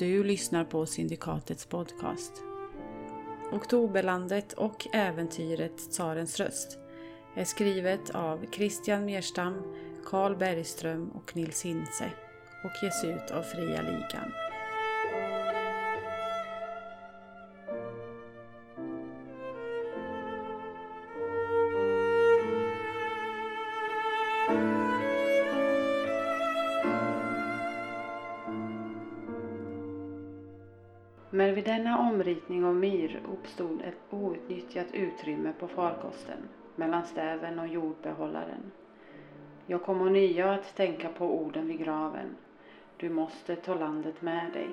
du lyssnar på Syndikatets podcast. Oktoberlandet och äventyret Tsarens röst är skrivet av Christian Merstam, Carl Bergström och Nils Hintze och ges ut av Fria Ligan. Denna av myr uppstod ett outnyttjat utrymme på farkosten mellan stäven och jordbehållaren. Jag kom ånyo att tänka på orden vid graven. Du måste ta landet med dig.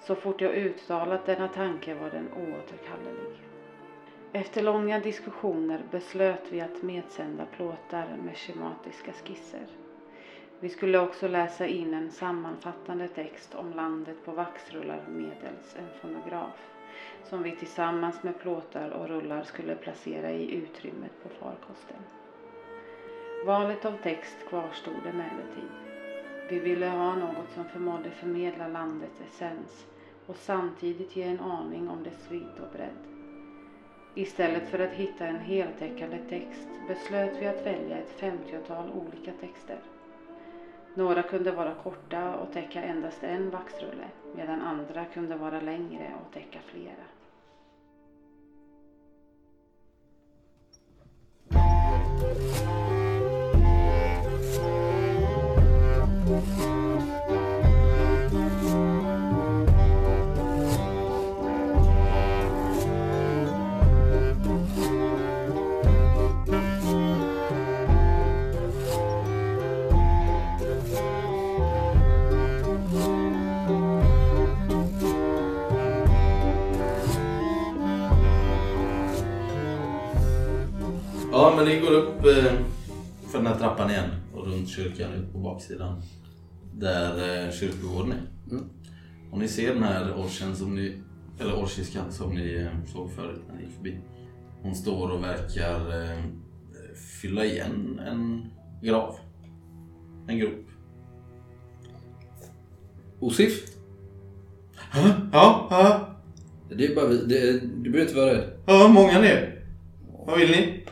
Så fort jag uttalat denna tanke var den oåterkallelig. Efter långa diskussioner beslöt vi att medsända plåtar med schematiska skisser. Vi skulle också läsa in en sammanfattande text om landet på vaxrullar medels en fonograf som vi tillsammans med plåtar och rullar skulle placera i utrymmet på farkosten. Valet av text kvarstod emellertid. Vi ville ha något som förmådde förmedla landets essens och samtidigt ge en aning om dess vidd och bredd. Istället för att hitta en heltäckande text beslöt vi att välja ett femtiotal olika texter. Några kunde vara korta och täcka endast en vaxrulle medan andra kunde vara längre och täcka flera. Ja, men ni går upp eh, för den här trappan igen och runt kyrkan ut på baksidan. Där eh, kyrkogården är. Mm. Och ni ser den här orchen som ni, eller orchiskan som ni eh, såg förut när ni gick förbi. Hon står och verkar fylla igen en grav. En grop. Osif? Ja, ja, Det är bara vi. Det du behöver inte vara rädd. ja, många ner. Vad vill ni?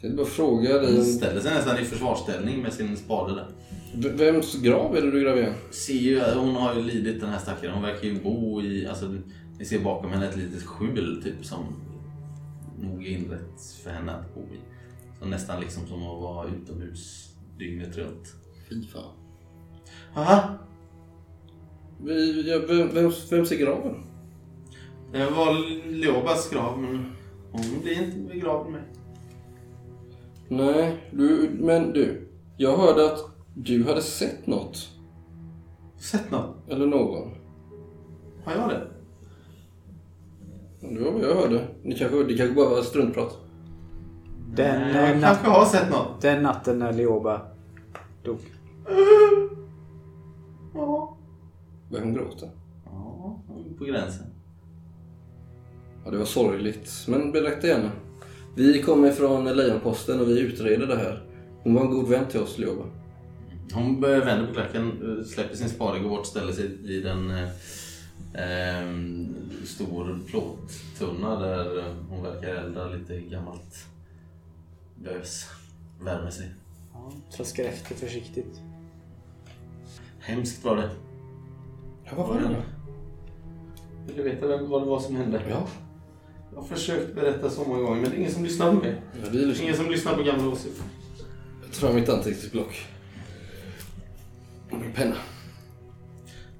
Jag bara fråga dig. Om- ställer sig nästan i försvarsställning med sin spade där. V- Vems grav är det du gräver igen? ser ju, hon har ju lidit den här stackaren. Hon verkar ju bo i, alltså ni ser bakom henne ett litet skjul typ som nog är inrett för henne att bo i. Så nästan liksom som att vara utomhus dygnet runt. Fy fan. Aha, Vi, ja, vem, vems är graven? det var Leobas grav men hon blir inte begravd med. Nej, du, men du. Jag hörde att du hade sett något. Sett något? Eller någon. Har jag det? Det var vad jag hörde. Ni kanske, det kanske bara var struntprat. Den, Nej, jag kanske har sett något. den natten när Leoba dog. Ja. Började hon gråta? Ja, på gränsen. Ja, det var sorgligt. Men berätta gärna. Vi kommer från Lejonposten och vi utreder det här. Hon var en god vän till oss, Leoba. Hon vända på klacken, släpper sin spade, går bort och ställer sig vid en eh, stor plåttunna där hon verkar elda lite gammalt bös. Värmer sig. Ja, traskar efter försiktigt. Hemskt var det. Ja, vad var det då? Vill du veta vem, vad det var som hände? Ja, Jag har försökt berätta så många gånger men det är ingen som lyssnar på mig. ja vi Det är lyssnar. ingen som lyssnar på gamla Osif. Jag tar fram mitt anteckningsblock. Och min penna.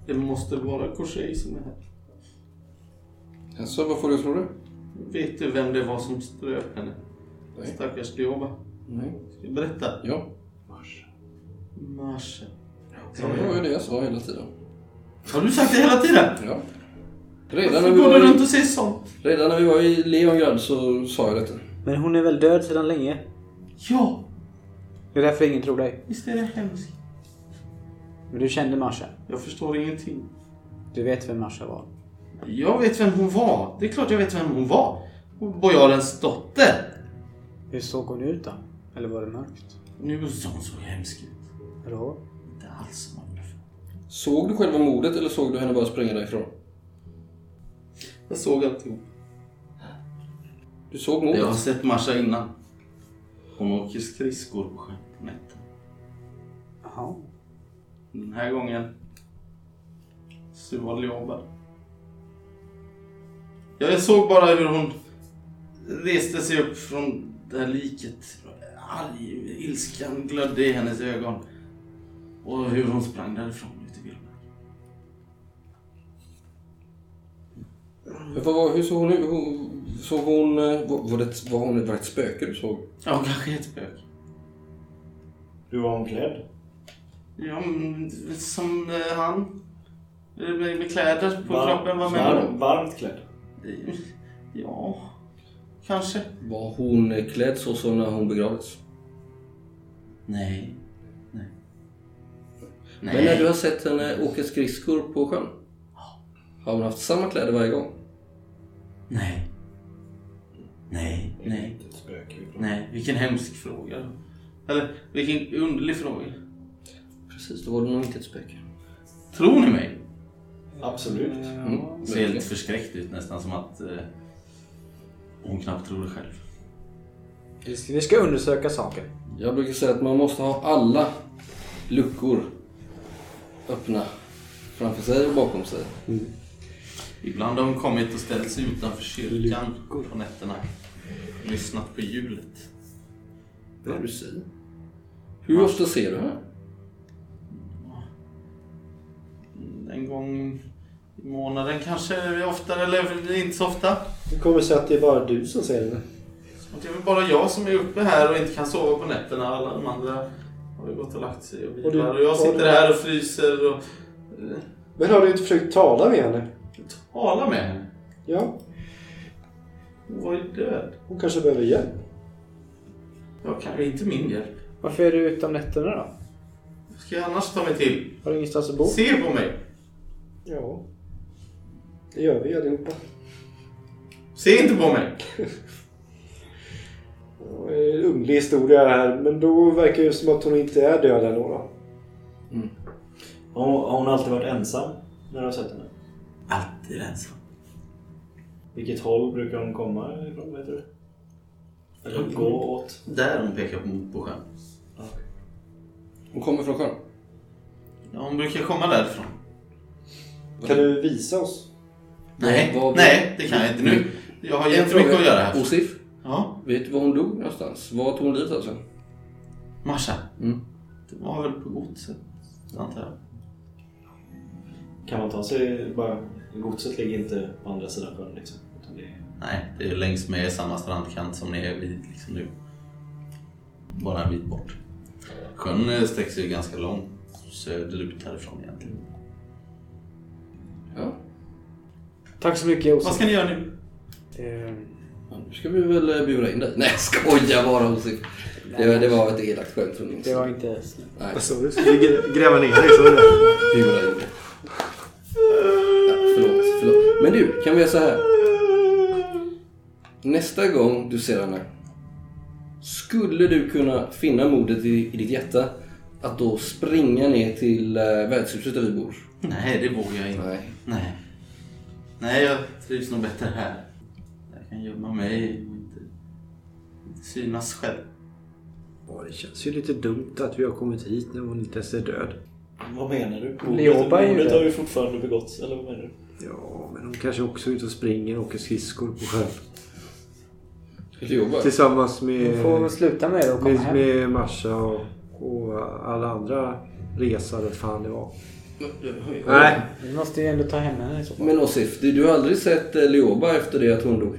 Det måste vara Korsej som är här. Alltså, vad får du tro det? Vet du vem det var som ströp henne? Nej. Stackars Leoba. Nej. Ska jag berätta? Ja. Marsha. ja det var ju det jag sa hela tiden. Har du sagt det hela tiden? Ja. Redan när, Varför vi går var du runt i, och säger sånt? redan när vi var i Leongrad så sa jag detta. Men hon är väl död sedan länge? Ja, Det är därför ingen tror dig. visst är det hemskt. Men du kände Marsha. Jag förstår ingenting. Du vet vem Marsha var. Jag vet vem hon var. Det är klart jag vet vem hon var. Bojarens dotter. Hur såg hon ut då? Eller var det mörkt? Nu såg hon så hemsk ut. Vadå? Inte alls som man. Såg du själva mordet eller såg du henne bara springa därifrån? Jag såg alltihop. Du såg mordet? Jag har sett Marsha innan. Hon åker skridskor på nätterna. Jaha. Den här gången så var Ljoba. Jag såg bara hur hon reste sig upp från det här liket. Arg, ilskan glödde i hennes ögon. Och hur hon sprang därifrån ut i vildmarken. Hur, var, hur såg hon ut? Såg hon... eh, Var, det, var hon var det ett spöke du såg? Ja, kanske ett spöke. Hur var hon klädd? Ja, men som eh, han. Med, med kläder på Var- kroppen. Vad var- menar du? Varmt klädd? Ja, kanske. Var hon eh, klädd så som när hon begravdes? Nej. Nej. Nej. Men när du har sett henne åka skridskor på sjön? Har hon haft samma kläder varje gång? Nej. Nej, nej, nej. Vilken hemsk fråga. Eller vilken underlig fråga. Precis, då var det nog inte ett spöke. Tror ni mig? Absolut. Mm. Ser helt förskräckt ut nästan som att eh, hon knappt tror det själv. Vi ska- Vi ska undersöka saken. Jag brukar säga att man måste ha alla luckor öppna framför sig och bakom sig. Ibland har hon kommit och ställt sig utanför kyrkan på nätterna. Lyssnat på hjulet. Vad är det du säger? Hur ofta ser du henne? En gång i månaden kanske oftare, eller inte så ofta. Det kommer sig att det är bara du som ser henne. Det är väl bara jag som är uppe här och inte kan sova på nätterna. Alla de andra har ju gått och lagt sig och Och du- vilar. Och jag sitter du- här och fryser och Men har du inte försökt tala med henne? Talar med henne. Ja, Hon var ju död. hon kanske behöver hjälp. Jag kan ju inte min hjälp. Varför är du ute om nätterna då? Vad ska jag annars ta mig till? Har du ingenstans att bo? Se på mig! Ja, det gör vi allihopa. Se inte på mig! Ja, En underlig historia det här, men då verkar det som att hon inte är död ännu då. Har hon, har hon alltid varit ensam när du har sett henne? Alltid ensam. Vilket håll brukar hon komma ifrån, vet du? Eller gå åt? Där hon pekar på, på sjön. Hon kommer från sjön. Ja, hon brukar komma därifrån. Kan du visa oss? Nej, vad- nej det kan jag inte nu. Jag har jättemycket att göra här. Osif, Ja, vet du var hon dog någonstans? Var tog hon livet av sig? Marsha. Mm. Det var väl på godset, antar jag. Kan man ta sig bara... Godset ligger inte på andra sidan sjön liksom. Utan det är... Nej, det är längs med samma strandkant som ni är vid liksom nu. Bara en bit bort. Sjön eh, sträcker sig ganska långt söderut härifrån egentligen. Ja. Tack så mycket Vad Josef. ska ni göra nu? Eh, Ja, Nu ska vi väl eh, bura in dig. Nej, jag skojar bara Osif. Det, var- det var ett elakt skämt från min Det var inte snällt. Nej, Vad sa du? Grä- gräva ner dig? Bura in dig. Men du, kan vi göra så här? Nästa gång du ser henne, skulle du kunna finna modet i, i ditt hjärta att då springa ner till äh, värdshuset där vi bor? Nej, det vågar jag inte. Nej. Nej. Nej, jag trivs nog bättre här. Jag kan gömma mig och inte, inte synas själv. Ja, det känns ju lite dumt att vi har kommit hit när hon inte ens är död. Vad menar du? Leopa är ju Mordet har ju fortfarande begåtts, eller vad menar du? Ja, men hon kanske också är ute och springer och åker skridskor på sjön. Tillsammans med, får väl sluta med det och komma med, hem. med Marsha och, och alla andra resare. Fan det var. Nej. Vi måste ju ändå ta hem henne i så fall. Men Osif, du, du har aldrig sett eh, Leoba efter det att hon dog?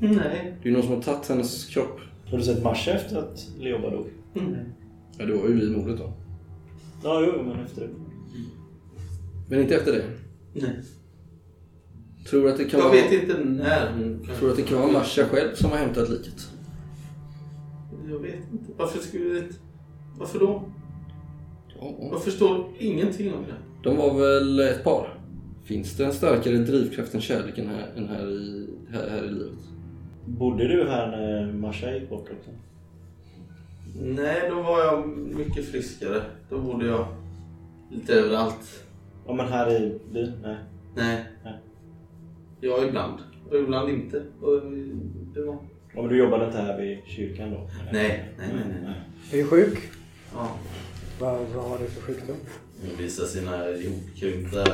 Nej. Det är någon som har tagit hennes kropp. Har du sett Marsha efter att Leoba dog? Ja, det var ju vid mordet då. Ja, jo, men efter det. Men inte efter det. Nej. Tror att det kan Jag vara... vet inte när hon Tror att det kan vara Marsha själv som har hämtat liket? Jag vet inte. Varför skulle det... Varför då? Ja, Jag förstår ingenting om det. De var väl ett par? Finns det en starkare drivkraft än kärleken här, än här i, här, här i livet? Bodde du här när Marsha gick bort också? Nej, då var jag mycket friskare. Då bodde jag lite överallt. Ja men här i byn? Nej. Nej. Nej. Ja, ibland. Och ibland inte. Och det var... Ja, men du jobbade inte här vid kyrkan då? Nej, nej, nej. nej. Är du sjuk? Ja. Vad, vad har du för sjukdom? Hon visar sina ihopkrympta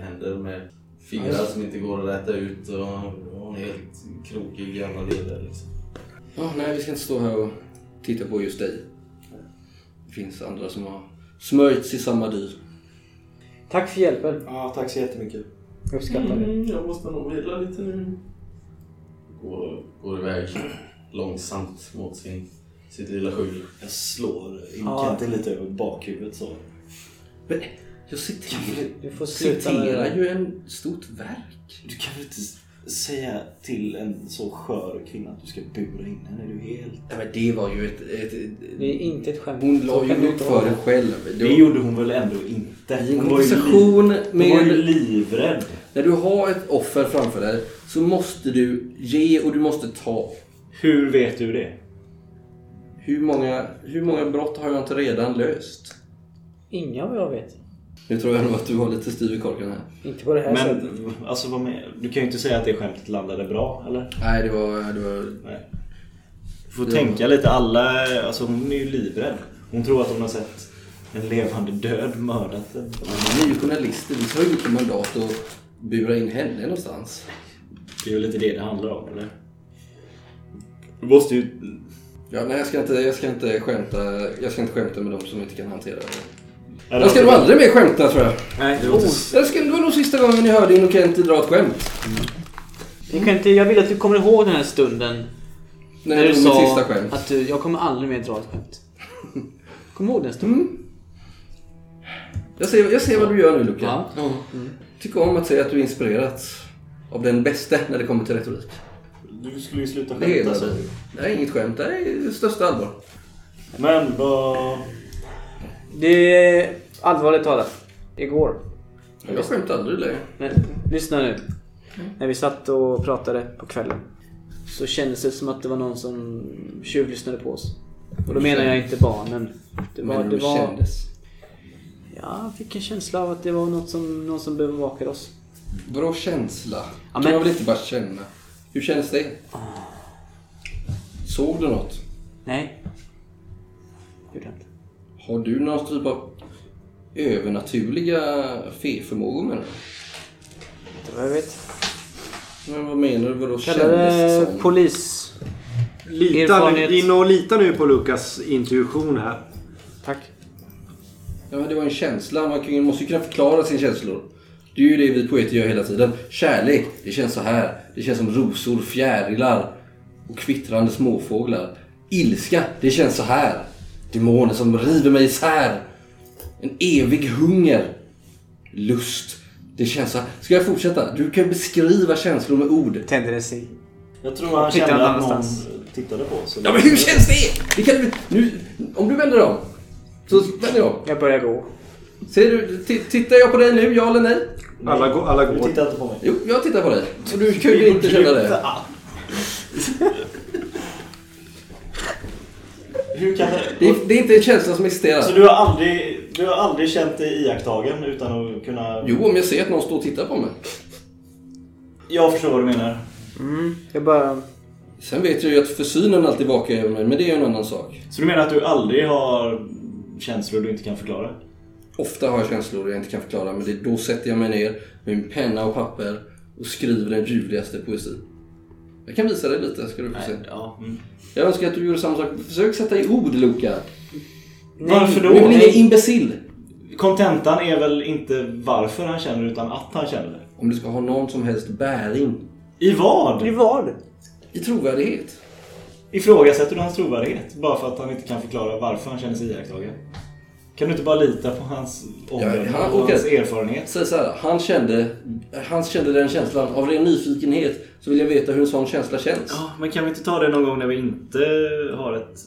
händer med fingrar som inte går att räta ut och hon är helt krokig i alla leder liksom. Ja, nej, vi ska inte stå här och titta på just dig. Det finns andra som har smörjts i samma dyr. Tack för hjälpen. Ja, tack så jättemycket. Jag uppskattar det. Mm, jag måste nog vila lite nu. Går, går iväg långsamt mot sin, sitt lilla skjul. Jag slår Ja. Kente lite över bakhuvudet så. Men jag citerar, Du får sluta det citerar ju en stort verk. Du kan väl inte säga till en så skör kvinna att du ska bura in henne? Är du helt... Ja, men det var ju ett... ett, ett Det är inte ett skämt. hon la ju upp för det själv. Det var- gjorde hon väl ändå inte? En Hon var ju konversation liv- Hon var ju med... livrädd. När du har ett offer framför dig så måste du ge och du måste ta. Hur vet du det? Hur många, hur många brott har jag inte redan löst? Inga vad jag vet. Nu tror jag nog att du har lite styv i korken här. Inte på det här sättet. Men alltså vad med? Du kan ju inte säga att det skämtet landade bra, eller? Nej, det var... Det var Nej. Du får Ja. tänka lite. Alla, alltså hon är ju livrädd. Hon tror att hon har sett en levande död mördat en. ni är ju journalister. Vi har ju inte mandat att bura in henne någonstans. Det är ju lite det det handlar om, eller? Du måste ju... Ja, nej, jag ska, inte, jag, ska inte skämta, jag ska inte skämta med de som inte kan hantera det. Eller, Jag ska nog aldrig mer skämta tror jag. Nej, det låter... Det, ska, det var nog sista gången ni hörde Innocenti dra ett skämt. Jag, kan inte, jag vill att du kommer ihåg den här stunden. När När det du var sa sista skämt. att du, jag kommer aldrig mer dra ett skämt. Kom ihåg den stunden. Mm. Jag, ser, jag ser vad du gör nu Luca. Ja. Tycker om att säga att du är inspirerad av den bästa när det kommer till retorik. Du skulle ju sluta Det skämta hedrar så. dig. Det är inget skämt, det är det största allvar. Men vad... Det är allvarligt talat. Igår. Jag skämtar aldrig längre. Men lyssna nu. När vi satt och pratade på kvällen. Så kändes det som att det var någon som tjuvlyssnade på oss. Och då menar jag inte barnen. Det var, Men det var, kändes? Ja, jag fick en känsla av att det var något som, någon som bevakade oss. Bra känsla. Ja, men- man väl inte bara känna? Hur känns det? Såg du något? Nej. Gjorde jag inte. Har du någon typ av övernaturliga fe-förmågor med dig? Inte vad jag vet. Men vad menar du? Vadå Kalla kändes det som? polis. Lita, Erfarenhet. in och lita nu på Lukas intuition här. Tack. Ja, men det var en känsla. Man kan- måste ju kunna förklara sina känslor. Det är ju det vi poeter gör hela tiden. Kärlek, det känns så här. Det känns som rosor, fjärilar och kvittrande småfåglar. Ilska, det känns så här. Demoner som river mig isär. En evig hunger. Lust, det känns så här. Ska jag fortsätta? Du kan beskriva känslor med ord. Tänder en cigg. Jag tror han Tittar kände någon att någon tittade på oss. Ja men hur känns det? det kan du, nu, om du vänder om. Så vänder jag om. Jag börjar gå. Ser du, tittar jag på dig nu, ja eller nej? Alla, går- alla Du går. tittar inte på mig. Jo, jag tittar på dig. Och du kan ju inte känna det. Hur kan det... Det är, det är inte en känsla som existerar. Så du har aldrig, du har aldrig känt dig iakttagen utan att kunna... Jo, om jag ser att någon står och tittar på mig. Jag förstår vad du menar. Mm, jag bara... Sen vet jag ju att försynen alltid vakar över mig, men det är ju en annan sak. Så du menar att du aldrig har känslor du inte kan förklara? Ofta har jag känslor jag inte kan förklara, men det är då sätter jag mig ner med min penna och papper och skriver den ljuvligaste poesi. Jag kan visa dig lite, ska du få se. Ja. Mm. Jag önskar att du gjorde samma sak. Försök sätta i ord, Luca. Varför Du är väl då? ingen imbecill? Kontentan är väl inte varför han känner utan att han känner det. Om det ska ha någon som helst bäring I vad? I vad? i trovärdighet. Ifrågasätter du hans trovärdighet bara för att han inte kan förklara varför han känner sig iakttagen? Kan du inte bara lita på hans omdöme han- och hans erfarenhet? Säg så här, han kände, han kände den känslan. Av ren nyfikenhet så vill jag veta hur en sån känsla känns. Ja, men kan vi inte ta det någon gång när vi inte har ett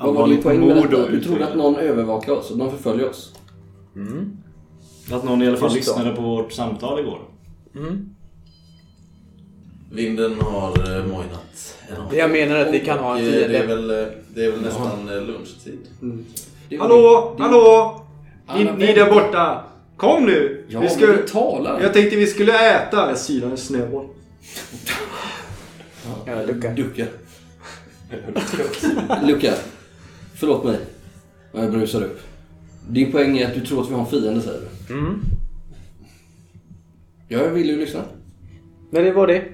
Vad var din poäng med mord detta? att Du trodde att någon övervakar oss och de förföljer oss. Att någon i alla fall Just då. lyssnade på vårt samtal igår. Vinden har eh, mojnat. Jag menar att vi kan ha en Och, eh, Det är väl, det är väl nästan eh, lunchtid. Det Hallå, din- hallå! Ni, ni där borta! Kom nu! Ja, vi men ska... vi talar. Jag tänkte vi skulle äta. Jag synar en snöboll. Ja, Luca. Ducka. Luca. Förlåt mig. Jag brusar upp. Din poäng är att du tror att vi har en fiende säger du. Mm. Jag vill ju lyssna. Men det var det.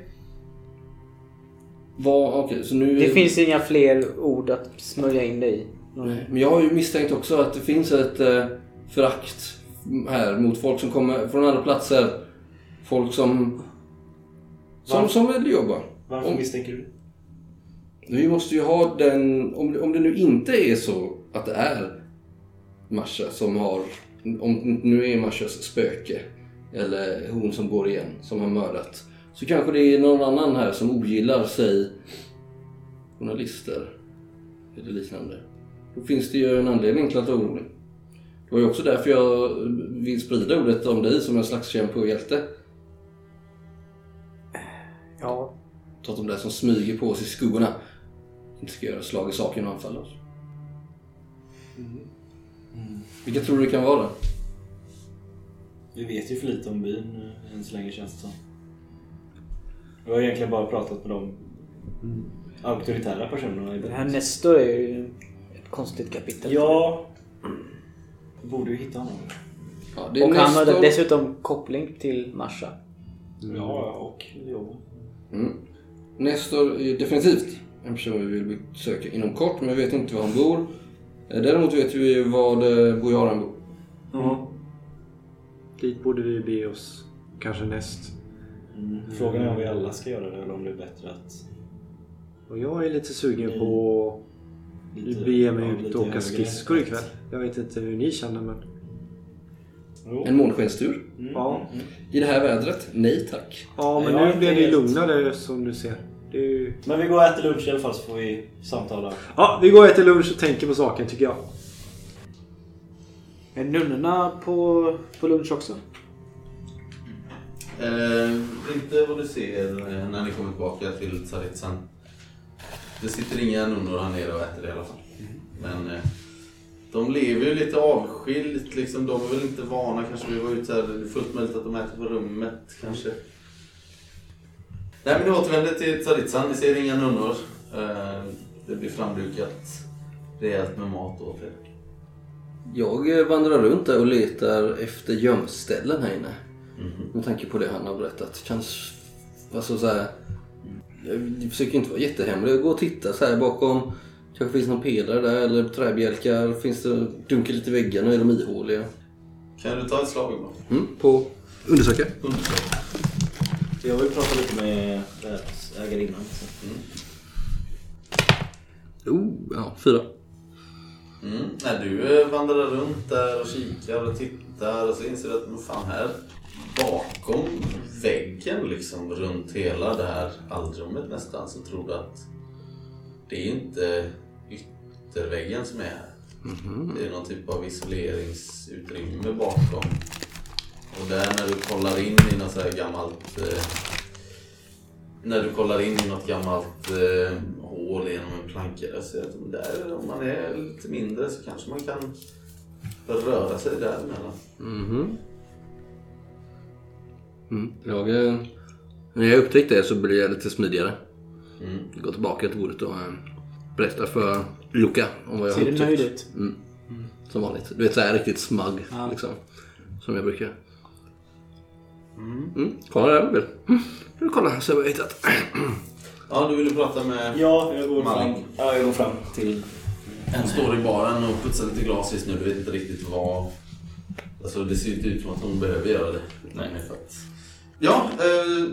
Vad, okej, så nu... Det finns inga fler ord att smörja in dig i. Nej, Men jag har ju misstänkt också att det finns ett eh, förakt här mot folk som kommer från andra platser. Folk som... Som, som vill jobba. Varför Om- misstänker du Vi måste ju ha den... Om, om det nu inte är så att det är Masha som har... Om nu är Mashas spöke eller hon som går igen som har mördat. Så kanske det är någon annan här som ogillar sig journalister eller liknande. Då finns det ju en anledning till att vara orolig. Det var ju också därför jag vill sprida ordet om dig som en slags kämpe och hjälte. Ja. Att de där som smyger på oss i skuggorna inte ska göra slag i saken och anfalla oss. Vilka tror du det kan vara? Vi vet ju för lite om byn eh, än så länge känns det som. Vi har egentligen bara pratat med de auktoritära personerna i Den byn. här Nestor är ju konstigt kapitel. Ja. Borde ju hitta honom. Ja, det är Och han har Nestor- dessutom koppling till Masha. Ja, och jobba. Mm. Nestor är definitivt en person vi vill besöka inom kort, men vi vet inte var han bor. Eh, Däremot vet vi ju var eh, Bojaran bor. Ja. Dit borde vi be oss. Kanske näst. Mm. Frågan är om vi alla ska göra det eller om det är bättre att... Och jag är lite sugen på lite- bege mig ut och åka skridskor ikväll. Jag vet inte hur ni känner men... Jo. En månskenstur. Mm. Ja. I det här vädret? Nej tack. Ja men nu det är- lugnare som du ser. Ju... Men vi går och äter lunch i alla fall så får vi samtala. Ja, vi går och äter lunch och tänker på saken tycker jag. Är nunnorna på, på lunch också? Eh, inte vad du ser när ni kommer tillbaka till Tsaritsan. Det sitter inga nunnor här nere och äter i alla fall. Men eh, de lever ju lite avskilt. Liksom, de är väl inte vana kanske. Vi var ute här. Det är fullt möjligt att de äter på rummet kanske. Nej men ni återvänder till Tsaritsan. Ni ser inga nunnor. Eh, det blir framdukat rejält med mat åt er. Jag eh, vandrar runt där och letar efter gömställen här inne. Med tanke på det han har berättat. Känns... Alltså så här, jag försöker inte vara jättehemlig. Jag går och tittar så här bakom. Kanske finns någon pelare där eller träbjälkar. Finns det dunkar lite i väggarna? Är de ihåliga? Kan du ta ett slag då? Mm, på undersöka. Undersök. Jag vill prata lite med ägarinnan. så. Oh, ja, fyra. Mm. När du vandrar runt där och kikar och tittar och så inser du att men fan här bakom väggen liksom runt hela det här allrummet nästan så tror du att det är inte ytterväggen som är här. Det är någon typ av isoleringsutrymme bakom. Och där när du kollar in i något så här gammalt eh, när du kollar in i något gammalt eh, hål genom en planka du att där, om man är lite mindre så kanske man kan röra sig däremellan. Mhm. Mm. Jag, eh, när jag upptäckte det så blev jag lite smidigare. Mm. Jag går tillbaka till bordet och eh, berättar för Luca om vad jag Ser har du nöjd upptäckt. ut? Mm. Som vanligt. Du vet såhär riktigt smug Ja. liksom. Som jag brukar. Mm. Kolla där om du vill. Mm. Du kolla så har jag hittat. Ja, du ville prata med... Ja, jag går, fram, Malling. ja, jag går fram till... En står i baren och putsar lite glas just nu. Du vet inte riktigt vad... Alltså det ser inte ut som att hon behöver göra det. Nej. För att... Ja, eh,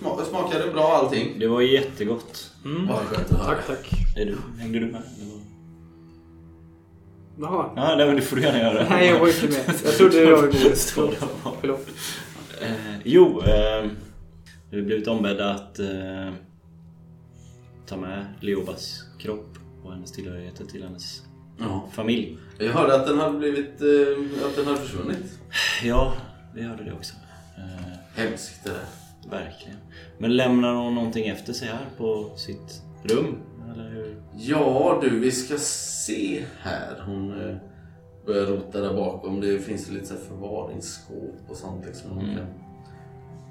sma- smakade det bra allting? Det var jättegott. Vad skönt att höra. Tack, tack. Är du, hängde du med? Jaha. Ja, nej, men det får du gärna göra. Nej, jag var inte med. Jag trodde jag var. Står bak. Förlåt. Eh, jo, eh, vi har blivit ombedda att eh, ta med Leobas kropp och hennes tillhörigheter till hennes Ja. familj. Jag hörde att den hade blivit... Eh, att den hade försvunnit. Ja, vi hörde det också. Hemskt det där. verkligen. Men lämnar hon någonting efter sig här på sitt rum? Eller hur? Ja du, vi ska se här. Hon eh, börjar rota där bakom. Det finns lite så här förvaringsskåp och sånt liksom. Man kan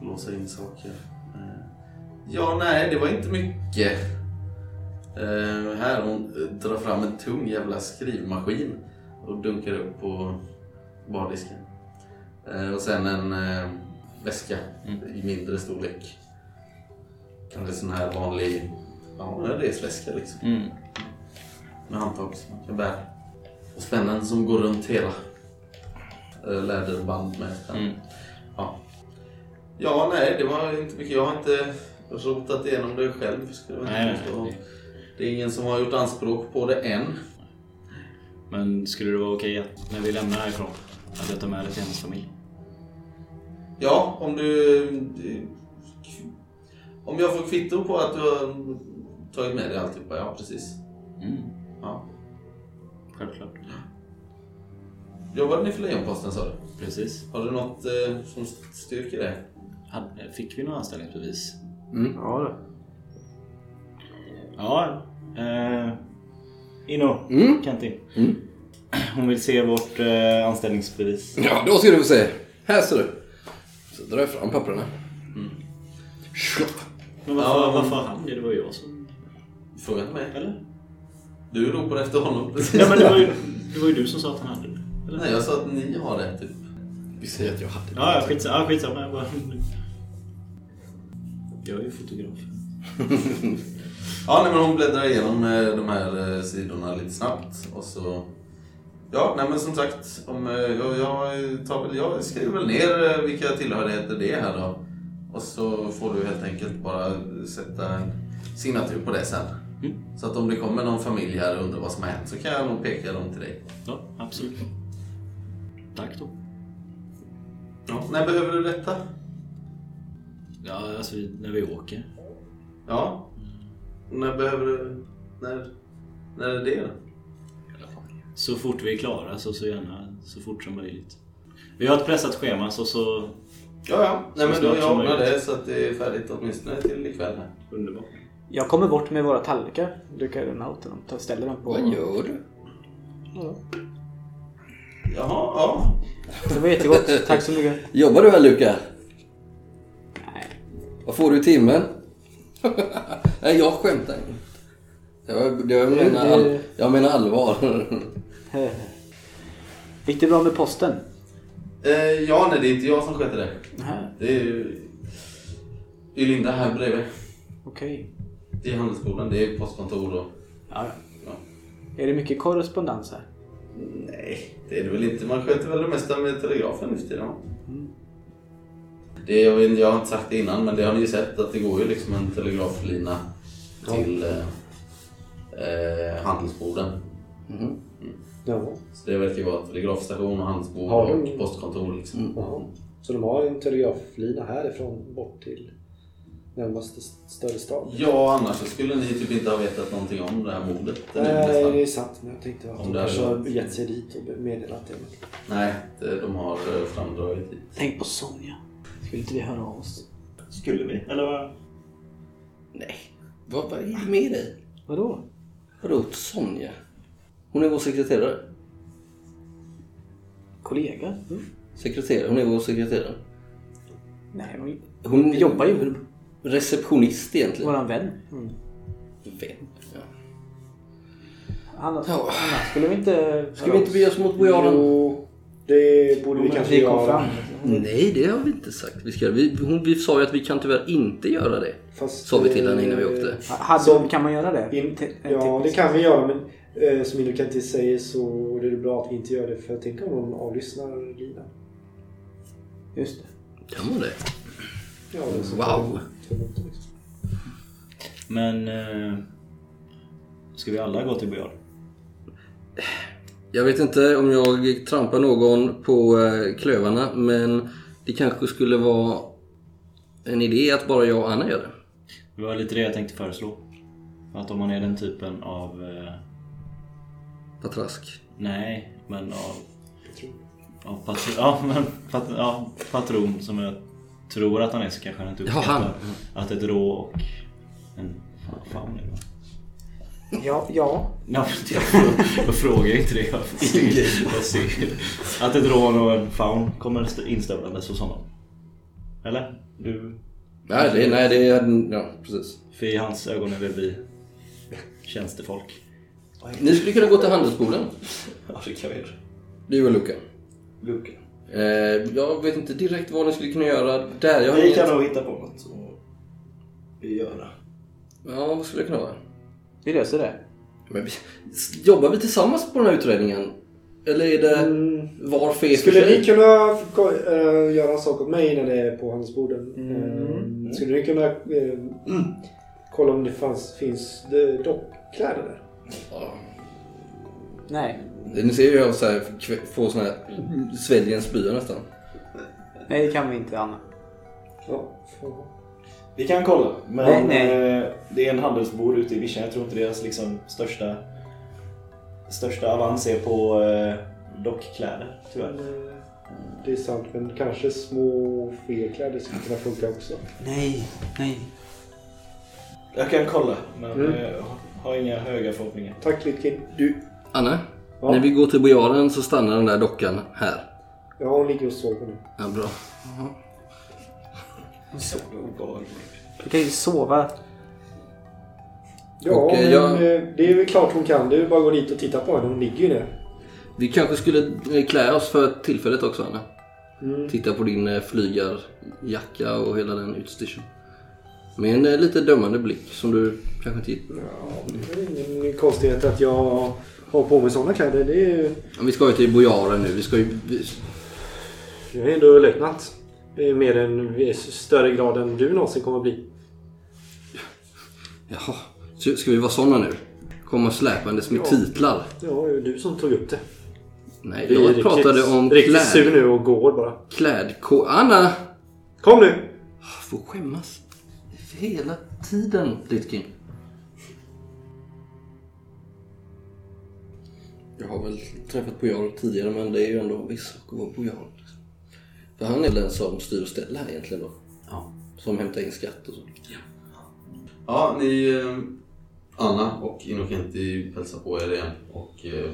låsa in saker. Eh, Ja, nej, det var inte mycket. Eh, här hon drar fram en tung jävla skrivmaskin och dunkar upp på bardisken. Och sen en väska i mindre storlek. Kan det sån här vanlig ja, en resväska liksom. Mm. Med handtag som man kan bära. Och spännen som går runt hela. Eh, Läderband med spänn. Mm. Ja. ja, nej det var inte mycket. Jag har inte rotat igenom det själv. Skulle nej. Det är ingen som har gjort anspråk på det än. Men skulle det vara okej att när vi lämnar härifrån att jag tar med det till hennes familj? Ja, om du... Om jag får kvitto på att du har tagit med dig alltihopa. Ja, precis. Mm. Ja. Självklart. Jobbade ni för Lejonposten sa du? Precis. Har du något eh, som styrker det? Fick vi några anställningsbevis? Ja, det. Ja. Eh, Ino, Mm. Kenti. Mm. Hon vill se vårt eh, anställningsbevis. Ja, då ska du få se. Här ser du. Drar jag fram papperna. Slopp. Men varför, Ja, varför han det? Det var jag som... Fråga inte mig. Eller? Du ropade efter honom precis. Ja, men det var, ju, det var ju du som sa att han hade det. Eller? Nej, jag sa att ni har det typ. Vi säger att jag hade Ja, ja, skitsamma. Ja, skitsamma. Jag, bara... jag är ju fotograf. Ja, nej, men hon bläddrar igenom eh, de här eh, sidorna lite snabbt och så... Ja, nej men som sagt, om, eh, jag, jag, tar väl, jag skriver väl ner eh, vilka tillhörigheter det är här då. Och så får du helt enkelt bara sätta en signatur på det sen. Mm. Så att om det kommer någon familj här och undrar vad som har hänt så kan jag nog peka dem till dig. Ja, absolut. Tack då. Ja. När behöver du detta? Ja, alltså när vi åker. Ja. När behöver du... När, när är det då? Så fort vi är klara, så, så gärna så fort som möjligt. Vi har ett pressat schema, så, så Ja, ja. Nej, Så men då jag ordnar det så att det är färdigt åtminstone till ikväll här. underbart. Jag kommer bort med våra tallrikar. Dukar den out och tar- ställer dem på... Vad gör du? Jaha, ja. Det var jättegott. Tack så mycket. Jobbar du här Luka? Nej. Vad får du i timmen? Nej, jag skämtar. Jag, jag, menar, all, jag menar allvar. Gick det bra med posten? Eh, ja, nej, det är inte jag som sköter det. Nej. Det är ju... Linda här bredvid. Okej. Det är handelsskolan, det är postkontor och... Ja, ja. Är det mycket korrespondens här? Nej, det är det väl inte. Man sköter väl det mesta med telegrafen nu för tiden. va? Det, jag, vet, inte, jag har inte sagt det innan, men det har ni ju sett att det går ju liksom en telegraflina till eh, eh, handelsboden. Ja. Så det verkar vara telegrafstation och handelsbod Har och postkontor. Liksom. Jaha. Så de har en telegraflina härifrån bort till närmaste st- större stad? Ja, annars så skulle ni typ inte ha vetat någonting om det här mordet. Nej, nästan. det är sant. Men jag tänkte att Om de det kanske har varit- gett sig dit och meddelat det. Nej, de har eh, framdragit hit. Tänk på Sonja. Skulle inte vi höra av oss? Skulle vi? Eller vad? Nej, vad, vad är det med dig? Vadå? Vadå Sonja? Hon är vår sekreterare. Kollega? Mm. Sekreterare, hon är vår sekreterare. Nej, Hon vi jobbar ju. Receptionist egentligen. Våran vän. Mm. Vem? Ja. Annars, Ja. annars skulle vi inte... Ska vi inte bege oss mot Bojaden? Jo, det borde vi kanske göra. Nej, det har vi inte sagt. Vi, ska, vi, hon, vi sa ju att vi kan tyvärr inte göra det. Fast, Sa vi till henne innan vi eh, åkte. Hade, Som- kan man göra det? In, ja, det kan vi göra men eh, som Inukanti säger så är det bra att vi inte gör det för tänk om någon avlyssnar Lina. Just det. Kan man det? Ja, det är så Wow. Men... Eh, ska vi alla gå till Bojard? Jag vet inte om jag trampar någon på eh, klövarna men det kanske skulle vara en idé att bara jag och Anna gör det. Det var lite det jag tänkte föreslå. Att om man är den typen av... Patrask. nej, men av... Av patron, ja, men pat, ja, patron som jag tror att han är så kanske han inte Ja, han. uppskattar att ett rå och en fan är? Ja, ja. Nej, jag, jag frågar inte det. Jag, jag ser att ett rån och en faun kommer st- instövlandes hos honom. Eller? Du? Nej, det, nej, det är... Ja, precis. För i hans ögon är det vi tjänstefolk. Ni skulle kunna gå till handelsboden. Ja, det kan vi göra. Du och Luca. Luka. Eh, jag vet inte direkt vad ni skulle kunna göra där. Jag har Vi inget... kan nog hitta på något att göra. Ja, vad skulle det kunna vara? Vi löser det. Men vi... Jobbar vi tillsammans på den här utredningen? Eller är det var fe för Skulle ni kunna äh, göra en sak åt mig när det är på handelsborden? Mm. Eh, skulle ni kunna äh, kolla om det fanns, finns dockkläder där? Ja. Nej. Ni ser ju jag så här, kv- få sån här sväljer en spya nästan. Nej, det kan vi inte Anna. Ja. Vi kan kolla. Men Nej, nej. eh, det är en handelsbord ute i vischan. Jag tror inte deras liksom, största, största avans är på eh, dockkläder tyvärr. Eh, Det är sant, men kanske små fekläder skulle kunna funka också. Nej, nej. Jag kan kolla men Mm. eh, har inga höga förhoppningar. Tack Litkin. Du, Anna. Ja. När vi går till bojaren så stannar den där dockan här. Ja, hon ligger och sover nu. Ja, bra. Du kan ju sova. Ja, Och, eh, men jag- eh, det är väl klart hon kan. Det är bara att gå dit och titta på henne. Hon ligger ju ner. Vi kanske skulle eh, klä oss för tillfället också Anna. Mm. Titta på din flygarjacka och hela den utstyrseln. Med en eh, lite dömande blick som du kanske inte gillar. Ja, det är ingen konstighet att jag har på mig sådana kläder. Det är ju... Vi ska ju till bojaren nu. Vi ska ju... Vi... Jag är ändå löjtnant. Mer en i större grad än du någonsin kommer bli. Jaha. Så Ska vi vara såna nu? Komma släpandes med Ja. titlar? Ja, det är du som tog upp det. Nej, jag pratade om Riktigt sur kläd... nu och går bara. klädko... Anna! Kom nu! Får skämmas hela tiden, Litkin. Jag har väl träffat Pujol tidigare men det är ju ändå en viss sak att vara Pujol. För han är väl den som styr och ställer här egentligen då. Ja. Som hämtar in skatt och så. Ja, ni... eh, Anna och Inokenti hälsar på er igen. Och... eh,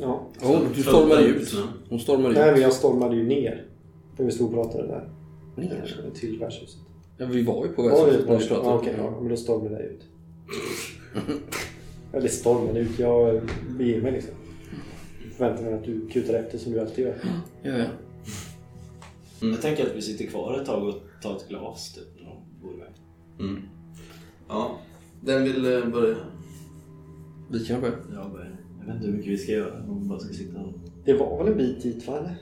Ja. Ja, du stormade ut. Hon stormade Nej, ut. men jag stormade ju ner. När vi stod och pratade där. Ner. Till värdshuset. Ja, vi var ju på när var vi pratade. Ja, okej, ja, men då stormade jag ut. Eller stormade ut. Jag beger mig liksom. Förväntar mig att du kutar efter som du alltid gör. Ja, ja. Jag tänker att vi sitter kvar ett tag och tar ett glas typ. när de går iväg. Mm. Ja, den vill eh, börja? Vi kan börja. Jag, bara, jag vet inte hur mycket vi ska göra. Om vi bara ska sitta och... Det var väl en bit dit va? eller?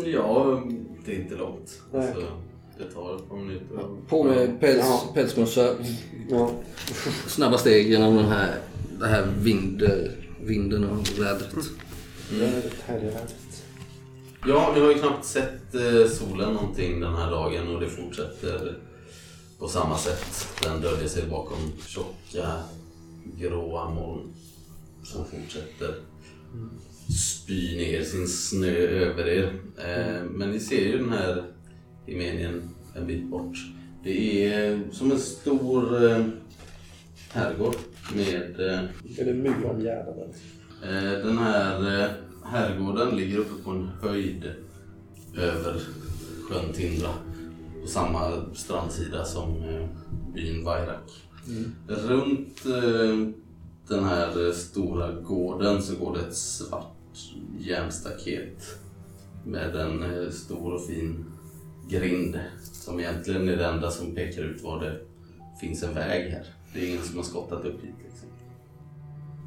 Mm, Ja, det är inte långt. Nej. Så det tar ett par minuter. På med päls, Ja. pälsmössa, Ja. snabba steg genom den här, det här vind, vinden och vädret. Det härliga vädret. Ja, ni har ju knappt sett eh, solen någonting den här dagen och det fortsätter på samma sätt. Den döljer sig bakom tjocka gråa moln som fortsätter spy ner sin snö över er. Eh, men ni ser ju den här Himenien en bit bort. Det är som en stor eh, herrgård med eh, Är det muromgärdad? Eh, Den här eh, herrgården ligger uppe på en höjd över sjön Tindra. På samma strandsida som eh, byn Vairak. Runt eh, den här eh, stora gården så går det ett svart järnstaket med en eh, stor och fin grind som egentligen är det enda som pekar ut var det finns en väg här. Det är ingen som har skottat upp hit. Liksom.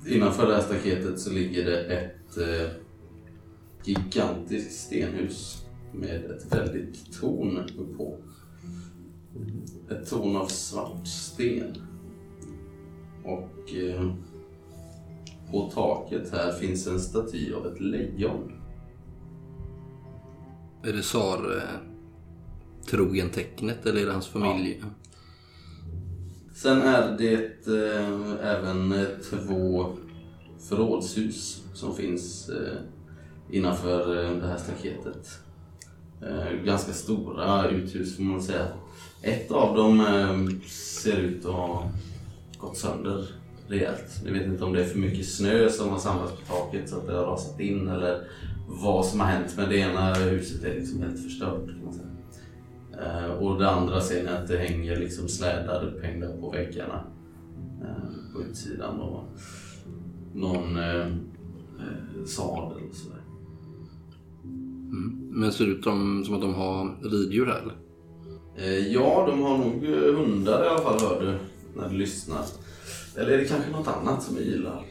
Innanför det här staketet så ligger det ett eh, gigantiskt stenhus med ett väldigt torn uppå. Ett torn av svart sten. Och eh, på taket här finns en staty av ett lejon. Är det Sar eh, trogen tecknet eller är det hans familj? Sen är det eh, även två förrådshus som finns eh, innanför eh, det här staketet. Eh, ganska stora uthus får man säga. Ett av dem eh, ser ut att ha gått sönder rejält. Ni vet inte om det är för mycket snö som har samlats på taket så att det har rasat in eller vad som har hänt. Men det ena huset är liksom helt förstört och det andra ser ni att det hänger liksom slädar upphängda på väggarna eh, på utsidan och någon eh, eh, sadel och sådär. Men ser det ut som, att de har riddjur här eller? Eh, ja, de har nog eh, hundar i alla fall hör du när du lyssnar. Eller är det kanske något annat som ylar?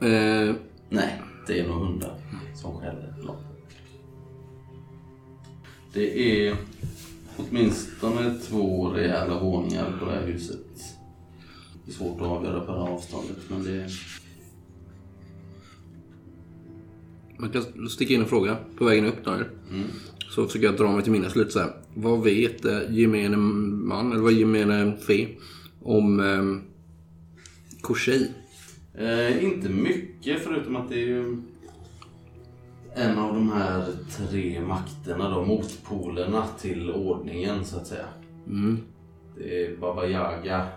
Eh, Nej, det är nog hundar som skäller. Det är åtminstone två rejäla våningar på det här huset. Det är svårt att avgöra på det här avståndet men det man kan sticka in en fråga på vägen upp där. Så försöker jag dra mig till minnes lite så här. Vad vet eh, gemene man, eller vad gemene fe, om eh, Korsej? Eh, inte mycket förutom att det är ju en av de här tre makterna, då, motpolerna till ordningen så att säga. Mm. Det är Baba Yaga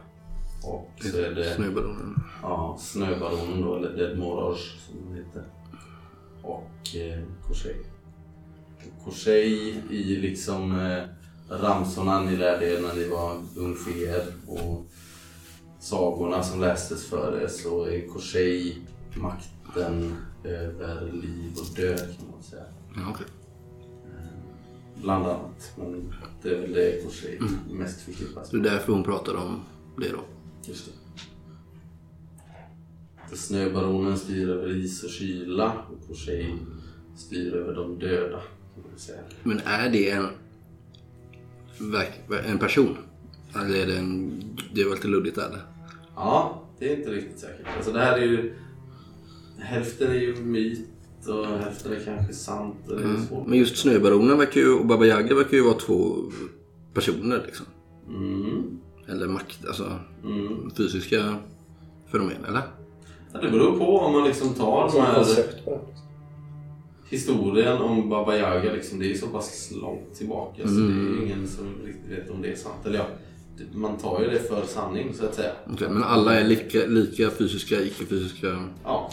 och så är det Snöbaronen. ja, Snöbaronen då, eller Dead Morage som den heter. Och eh, Korsej. Korsej i liksom eh, ramsorna ni lärde er när ni var ungfer och sagorna som lästes för er så är Korsej makten över liv och död kan man säga. Ja, okej. Bland annat. Men det är väl det Korsej mest förknippas det är därför hon pratade om det då. Just det. För Snöbaronen styr över is och kyla och Korsej styr över de döda. Kan man säga. Men är det en, en person? Eller är det en... Det var lite luddigt eller? Ja, det är inte riktigt säkert. Alltså det här är ju... Hälften är ju myt och hälften är kanske sant. Och det är svårt. Men just Snöbaronen verkar ju, och Baba Yaga verkar ju vara två personer liksom. Mm. Eller makt, alltså Mm. fysiska fenomen, eller? Ja, det beror på om man liksom tar de Som här bara. historien om Baba Yaga. Liksom, det är ju så pass långt tillbaka så det är ju ingen som riktigt vet om det är sant. Eller ja, man tar ju det för sanning så att säga. Okej, men alla är lika, lika fysiska, icke-fysiska? Ja,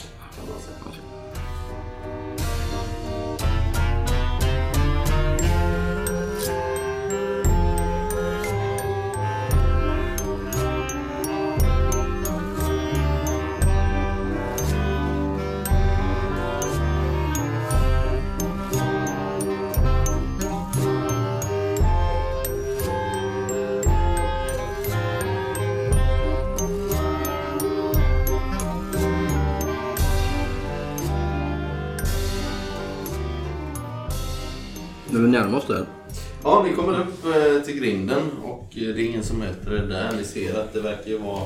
er där. Ni ser att det verkar ju vara...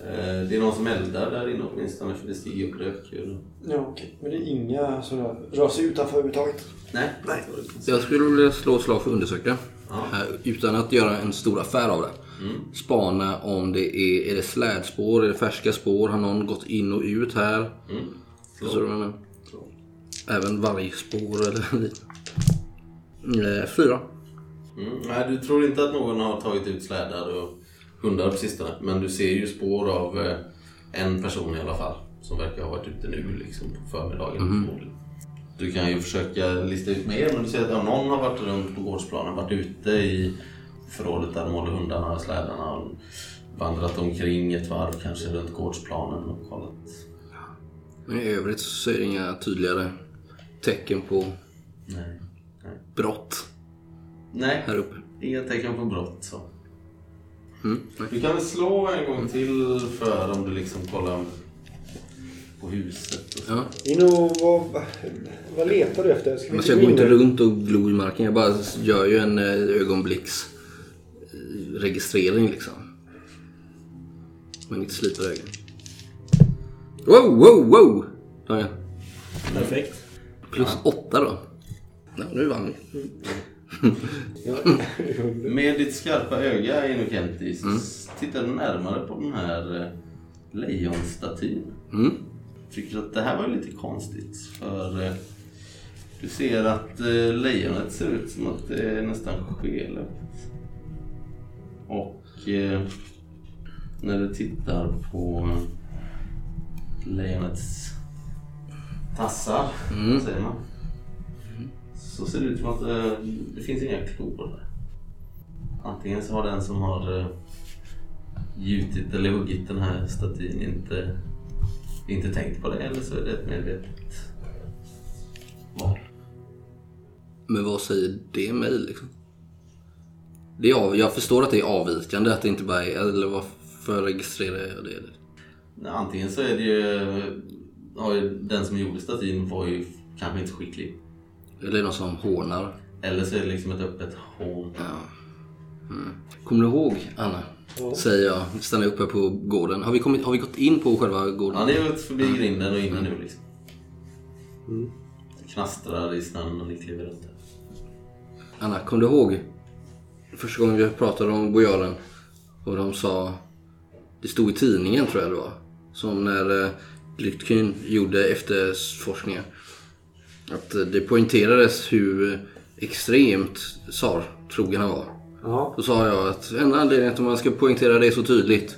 Eh, det är någon som eldar där inne åtminstone för det stiger upp rökkulor. Ja, okej. Men det är inga som rör sig utanför överhuvudtaget. Nej. Nej. Jag skulle vilja slå ett slag för att undersöka. Ja. Här, utan att göra en stor affär av det. Spana om det är, är det slädspår, är det färska spår, har någon gått in och ut här? Mm. Förstår du vad jag menar? Även vargspår eller liknande. Eh, fyra. Mm. Nej, du tror inte att någon har tagit ut slädar och hundar på sistone. Men du ser ju spår av eh, en person i alla fall. Som verkar ha varit ute nu liksom på förmiddagen. förmodligen. Du kan ju försöka lista ut mer men du ser att ja, någon har varit runt på gårdsplanen, varit ute i förrådet där de håller hundarna och slädarna och vandrat omkring ett varv kanske runt gårdsplanen och kollat. Men i övrigt så är det inga tydligare tecken på Nej. Nej. brott Nej, här uppe. inga tecken på brott så. Mm. Du kan slå en gång till för om du liksom kollar på huset. Och så. Ja. Ino, vad, vad letar du efter? Ska vi Men så jag går inte runt och glor i marken. Jag bara gör ju en eh, ögonblicks eh, registrering liksom. Men inte sliter ögonen. Wow, wow, wow! Ja, ja. Perfekt. Plus åtta då. Ja, nu vann vi. Med ditt skarpa öga, Inokentis, tittar du närmare på den här eh, lejonstatyn. Mm. Tycker att det här var lite konstigt. För eh, du ser att eh, lejonet ser ut som att det är nästan skelögt. Och när du tittar på lejonets tassar, Mm. säger man. Så ser det ut som att eh, det finns inga klor där. Antingen så har den som har eh, gjutit eller huggit den här statyn inte, inte tänkt på det eller så är det ett medvetet val. Men vad säger det mig liksom? Det är av, jag förstår att det är avvikande, att det inte bara är... Eller varför registrerar jag det? Nej, Antingen så är det ju, ju den som gjorde statyn var ju kanske inte skicklig. Eller är det någon som hånar? Eller så är det liksom ett öppet hån. Kommer du ihåg, Anna? Säger jag, stannar uppe på gården. Har vi, kommit, har vi gått in på själva gården? Ja, ni har gått förbi grinden och inne nu liksom. Det knastrar i snön och ni kliver runt där. Anna, kom du ihåg första gången vi pratade om bojaren? Och de sa... Det stod i tidningen tror jag det var. Som när eh, Lytkin gjorde efterforskningar. Att det poängterades hur extremt tsar-trogen han var. Ja. Då sa jag att enda anledningen till att man ska poängtera det så tydligt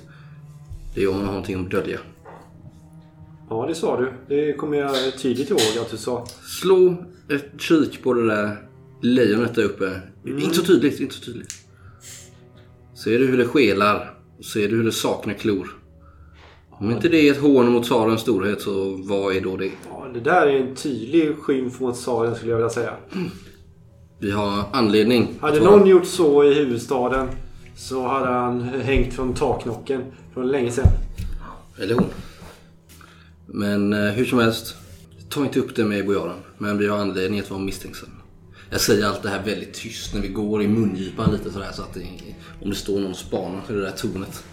det är om man har någonting att dölja. ja, det sa du. Det kommer jag tydligt ihåg att du sa. Slå ett kik på det där lejonet där uppe. Inte så tydligt, inte så tydligt. Ser du hur det skelar? Ser du hur det saknar klor? Om inte det är ett hån mot tsarens storhet så vad är då det? Ja, det där är en tydlig skymf mot tsaren skulle jag vilja säga. Vi har anledning. Hade någon gjort så i huvudstaden så hade han hängt från taknocken för länge sedan. Eller hon. Men eh, hur som helst. Ta inte upp det med bojaren. Men vi har anledning att vara misstänksam. Jag säger allt det här väldigt tyst när vi går i mungipan lite sådär så att det, om det står någon spanar i det där tornet.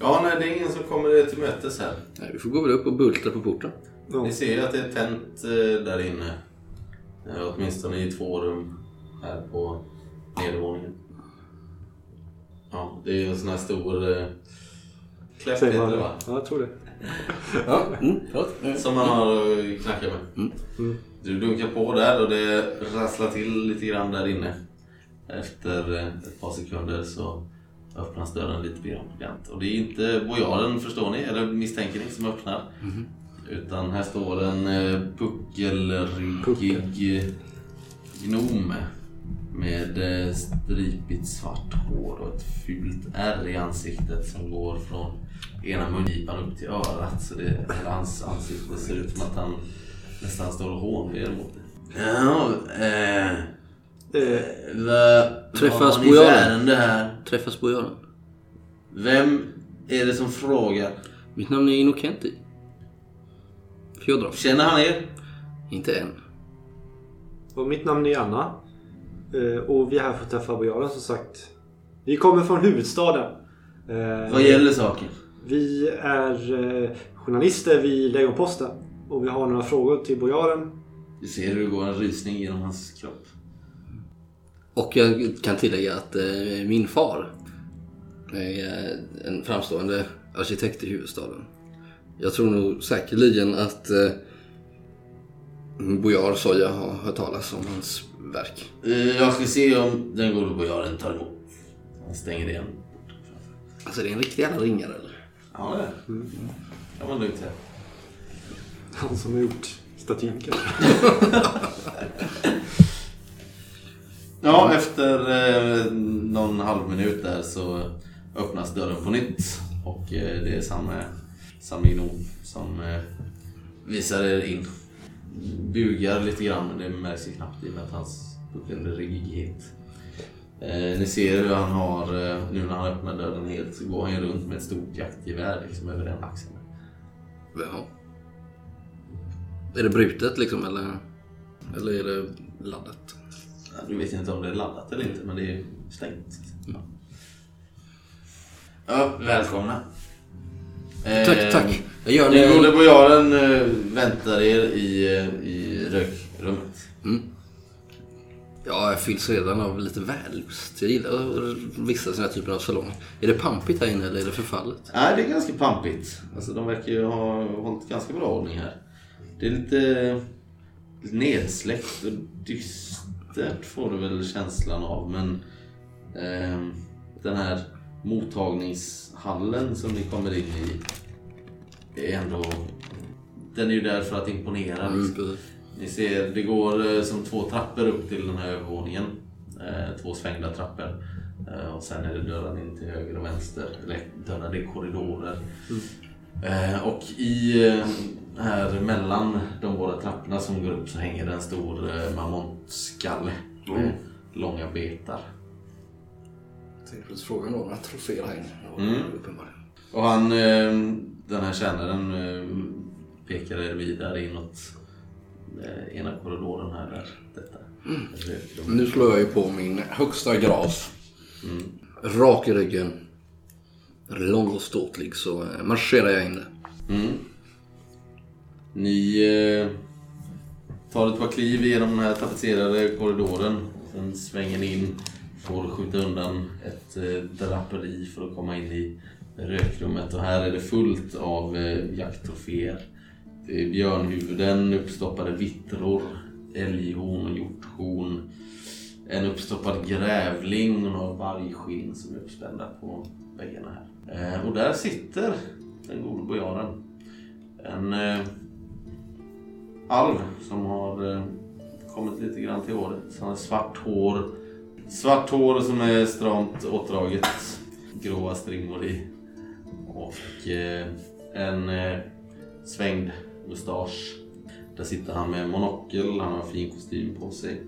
Ja, nej, det är ingen som kommer er till mötes här. Nej, vi får gå väl upp och bulta på porten. Ja. Ni ser ju att det är tänt eh, där inne. Eh, Åtminstone i två rum här på nedervåningen. Ja, det är ju en sån här stor eh, kläpp Säger heter man det va? Ja, jag tror det. Ja, mm, förlåt. Mm. Som man har att knacka med. Du dunkar på där och det rasslar till lite grann där inne. Efter eh, ett par sekunder så öppnas dörren lite bekant. Och det är inte bojaren förstår ni, eller misstänker ni, som öppnar. Utan här står en eh, puckelryggig gnom med eh, stripigt svart hår och ett fult ärr i ansiktet som går från ena mungipan upp till örat. Så det, hela hans ansikte ser ut som att han nästan står och hånler mot det. Ja, eh, Eh, vad, Träffas bojaren? Träffas bojaren. Vem är det som frågar? Mitt namn är Inokenti. Fjodorov. Känner han er? Inte än. och mitt namn är Anna. Eh, och vi är här för att träffa bojaren som sagt. Vi kommer från huvudstaden. Eh, Vad gäller saken? Vi är eh, journalister vid Lejonposten. Och vi har några frågor till bojaren. Du ser hur det går en rysning genom hans kropp. Och jag kan tillägga att eh, min far är eh, en framstående arkitekt i huvudstaden. Jag tror nog säkerligen att eh, Bojar Soja har hört talas om hans verk. Eh, Jag ska se om den gode bojaren tar emot. Han stänger igen. Alltså det är en riktig jävla ringare eller? Ja, det är det. kan man lugnt säga. Han som har gjort statyn kanske. Ja, efter eh, någon halv minut där så öppnas dörren på nytt. Och eh, det är samma, eh, samma gnom som eh, visar er in. Bugar lite grann men det märks ju knappt i och med att hans puckelryggighet. Eh, ni ser hur han har, eh, nu när han öppnar dörren helt så går han ju runt med ett stort jaktgevär liksom över den axeln. Jaha. Är det brutet liksom eller? Eller är det laddat? Ja, Du vet inte om det är laddat eller inte men det är stängt. Ja, välkomna. Tack, Eh, tack. Jag gör Den gode det. bojaren eh, väntar er i, eh, i rökrummet. Ja, jag fylls redan av lite vällust. Jag gillar att vistas i den här typen av salonger. Är det pampigt här inne eller är det förfallet? Nej, det är ganska pampigt. Alltså, de verkar ju ha hållit ganska bra ordning här. Det är lite, lite nedsläckt och dystert får du väl känslan av. Men ehm, den här mottagningshallen som ni kommer in i är ändå... Den är ju där för att imponera. Mm, liksom. Ni ser, det går eh, som två trappor upp till den här övervåningen. Eh, två svängda trappor. Eh, och sen är det dörrar in till höger och vänster. Eller dörrar, det är korridorer. Eh, och i eh, här mellan de båda trapporna som går upp så hänger det en stor eh, mammutskalle med långa betar. Jag tänkte precis fråga några troféer här inne. Mm. Och han, eh, den här tjänaren eh, pekar er vidare inåt eh, ena korridoren här där detta rökrum. Nu slår jag ju på min högsta gras. Mm. Rak i ryggen. Lång och ståtlig så eh, marscherar jag in. Mm. Ni eh, tar ett par kliv genom den här tapetserade korridoren. Sen svänger ni in. Får skjuta undan ett eh, draperi för att komma in i rökrummet. Och här är det fullt av eh, jakttroféer. Det är björnhuvuden, uppstoppade vittror, älghorn och hjorthorn. En uppstoppad grävling och några vargskinn som är uppspända på väggarna här. Eh, och där sitter den gode bojaren. En eh, alv som har eh, kommit lite grann till året. Han har svart hår. Svart hår som är stramt åtdraget. Gråa stringor i. Och eh, en eh, svängd mustasch. Där sitter han med monokel. Han har en fin kostym på sig.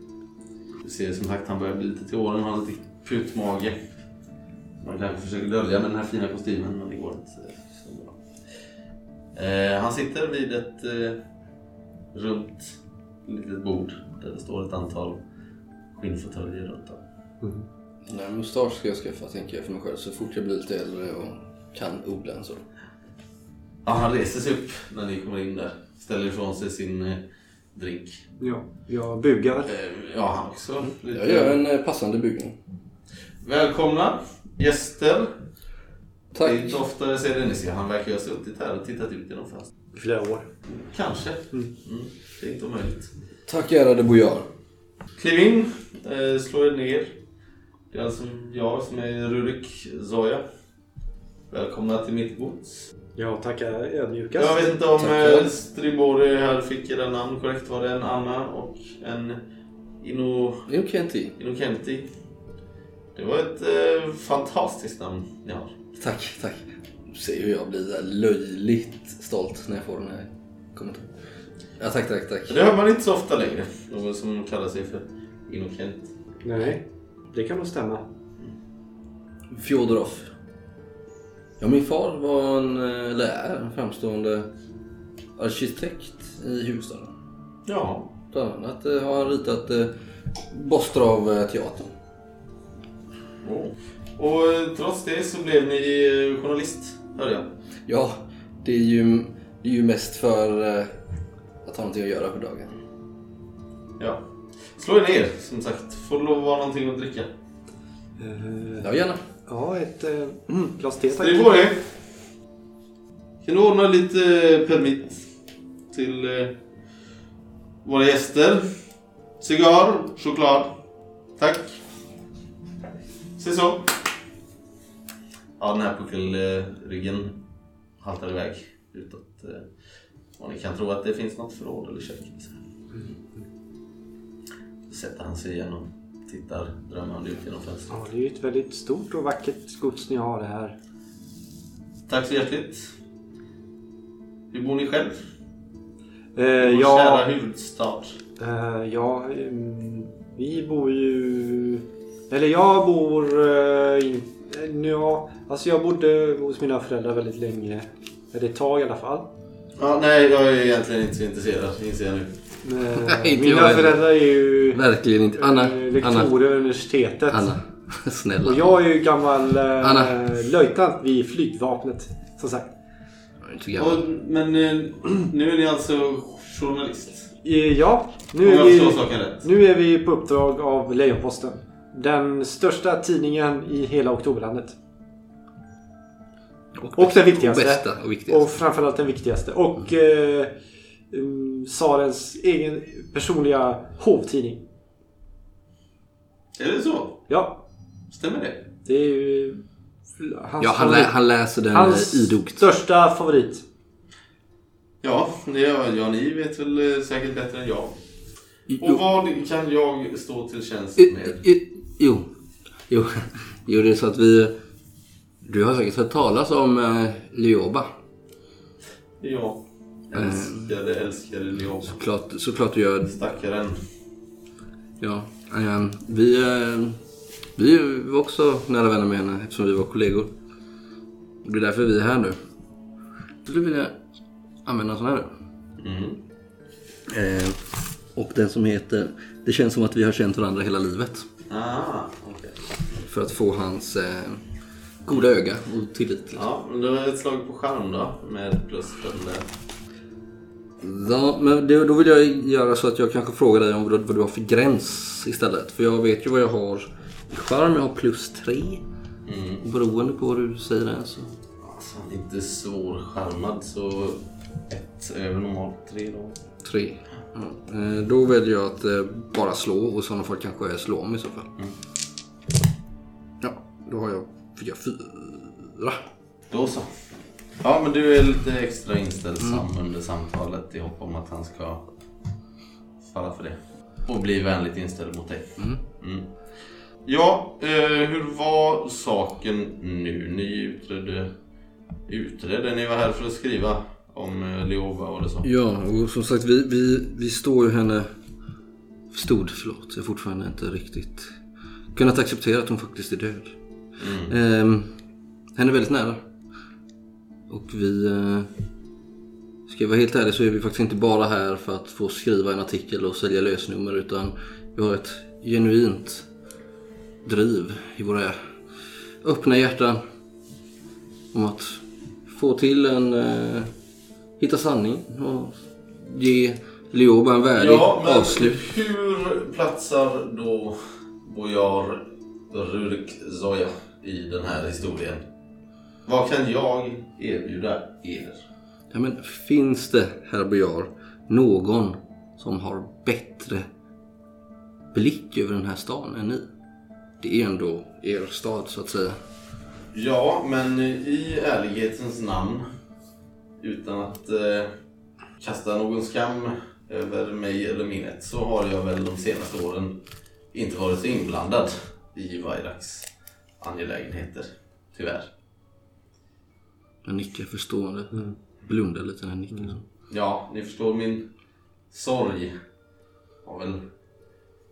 Du ser som sagt han börjar bli lite till åren. Han har lite putmage. Man kanske försöker dölja med den här fina kostymen men det går inte så bra. Eh, han sitter vid ett eh, runt litet bord där det står ett antal skinnfåtöljer runt om. Nej, mustasch ska jag skaffa tänker jag för mig själv så fort jag blir lite äldre och kan odla en så. Ja, han reser sig upp när ni kommer in där. Ställer ifrån sig sin eh, drink. Ja, jag bugar. Eh, ja, han också. Lite. Jag gör en eh, passande bugning. Välkomna gäster. Det är Tack. inte ofta jag ser det. Ni ser, han verkar ju ha suttit här och tittat ut genom fönstret. I flera år. Kanske. Mm. Det är inte omöjligt. Tack ärade bojar. Kliv in, eh, slå er ner. Det är alltså jag som är Rurik Zoya. Välkomna till mitt gods. Jag tackar ödmjukast. Jag vet inte om eh, Stribori här fick era namn korrekt. Var det en Anna och en Ino, Det är Kenti. Inokenti? Det var ett eh, fantastiskt namn ni har. Tack, tack. Ser hur jag blir löjligt stolt när jag får den här kommentaren. Ja, tack, tack, tack. Det hör man inte så ofta längre. Någon som kallar sig för Inokent. Nej, det kan nog stämma. Fjodorov. Ja, min far var en, eh, eller är en framstående arkitekt i huvudstaden. Ja. Bland annat eh, har han ritat eh, Bostrov-teatern. Och eh, trots det så blev ni journalist, hörde jag. Ja, det är ju, det är ju mest för eh, att ha någonting att göra på dagen. Ja. Slå er ner, som sagt. Får lov att vara någonting att dricka. Eh, Ja, gärna. ja, ett eh, mm, glas te tack. Skriv på det. Kan du ordna lite permitt till eh, våra gäster? Cigarr, choklad. Tack. Se så. Ja, den här puckelryggen haltar iväg utåt. eh, Och ni kan tro att det finns något förråd eller köket. Så sätter han sig igen och tittar drömmande ut genom fönstret. Ja, det är ju ett väldigt stort och vackert gods ni har det här. Tack så hjärtligt. Hur bor ni själv? Eh, Vår ja, kära huvudstad. eh, ja vi bor ju... Eller jag bor... Eh, in, eh, ja, alltså jag bodde hos mina föräldrar väldigt länge. Eller ett tag i alla fall. Ja, nej, jag är egentligen inte så intresserad, inser jag nu. Eh, Nej, inte mina jag föräldrar är ju Verkligen inte. Anna, eh, lektorer Anna, vid universitetet. Anna. Snälla. Och jag är ju gammal eh, Anna. löjtnant vid flygvapnet. Som sagt. Och, men eh, nu är ni alltså journalist? Eh, ja, nu är, vi, nu är vi på uppdrag av Lejonposten. Den största tidningen i hela Oktoberlandet. Och den viktigaste. Bästa och viktigaste. Och framförallt den viktigaste. Och eh, um, Sarens egen personliga hovtidning. Är det så? Ja, Stämmer det? det är ju hans, Ja, han, lä han läser den hans eh, idogt. största favorit. Ja, det gör jag. Ni vet väl eh, säkert bättre än jag. Och vad kan jag stå till tjänst med? Jo. jo. Jo, det är så att vi... Du har säkert hört talas om eh, Lioba. Ja. Älskade, älskade Leon. Såklart, såklart du gör. Stackaren. Ja. eh, vi, eh, vi var också nära vänner med henne eftersom vi var kollegor. Det är därför vi är här nu. Skulle vilja använda en sån här. Mm. Eh, och den som heter Det känns som att vi har känt varandra hela livet. Ah, okej. För att få hans eh, goda öga och tillit. Liksom. Ja, men det var ett slag på charm då. Med plus där. Ja, men det, då vill jag göra så att jag kanske frågar dig om vad, vad du har för gräns istället. För jag vet ju vad jag har i charm. Jag har plus tre. Mm. Beroende på vad du säger där så... Alltså, inte svårcharmad så ett över normalt tre då. Tre. Eh, då väljer jag att eh, bara slå och i sådana fall kanske jag slår om i så fall. Mm. Ja, då har jag, fick jag fyra. Då så. Ja, men du är lite extra inställsam under samtalet i hopp om att han ska falla för det. Och bli vänligt inställd mot dig. Mm. Ja, eh, hur var saken nu? Ni utredde, utredde, ni var här för att skriva om eh, Leova var det så? Ja, och som sagt vi, vi, vi står ju henne... Stod, förlåt. Jag har fortfarande inte riktigt kunnat acceptera att hon faktiskt är död. Ehm, henne är väldigt nära. Och vi... Eh, ska jag vara helt ärlig så är vi faktiskt inte bara här för att få skriva en artikel och sälja lösnummer utan vi har ett genuint driv i våra öppna hjärtan om att få till en... Eh, hitta sanning och ge Leoba en värdig Ja, men avslut. hur platsar då Bojar Rurik Zoya i den här historien? Vad kan jag erbjuda er? Ja, men finns det, herr Bojar, någon som har bättre blick över den här stan än ni? Det är ändå er stad så att säga. Ja, men i ärlighetens namn, utan att eh, kasta någon skam över mig eller minnet, så har jag väl de senaste åren inte varit så inblandad i Vairaks angelägenheter. Tyvärr. Jag nickar förstående. Blundar lite när jag nickar. Ja, ni förstår min sorg har väl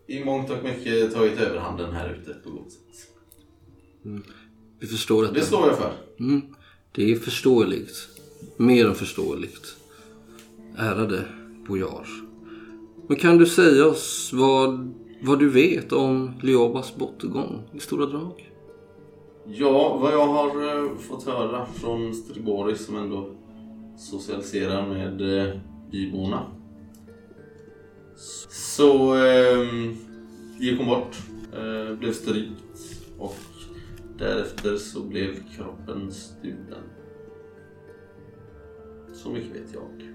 i mångt och mycket tagit överhanden här ute på godset. Vi förstår detta. Det står jag för. Mm, det är förståeligt. Mer än förståeligt. Ärade Bojar. Men kan du säga oss vad, vad du vet om Leobas bortgång i stora drag? Ja, vad jag har eh, fått höra från Strigori som ändå socialiserar med eh, byborna. Så eh, gick hon bort, eh, blev strypt och därefter så blev kroppen stulen. Så mycket vet jag.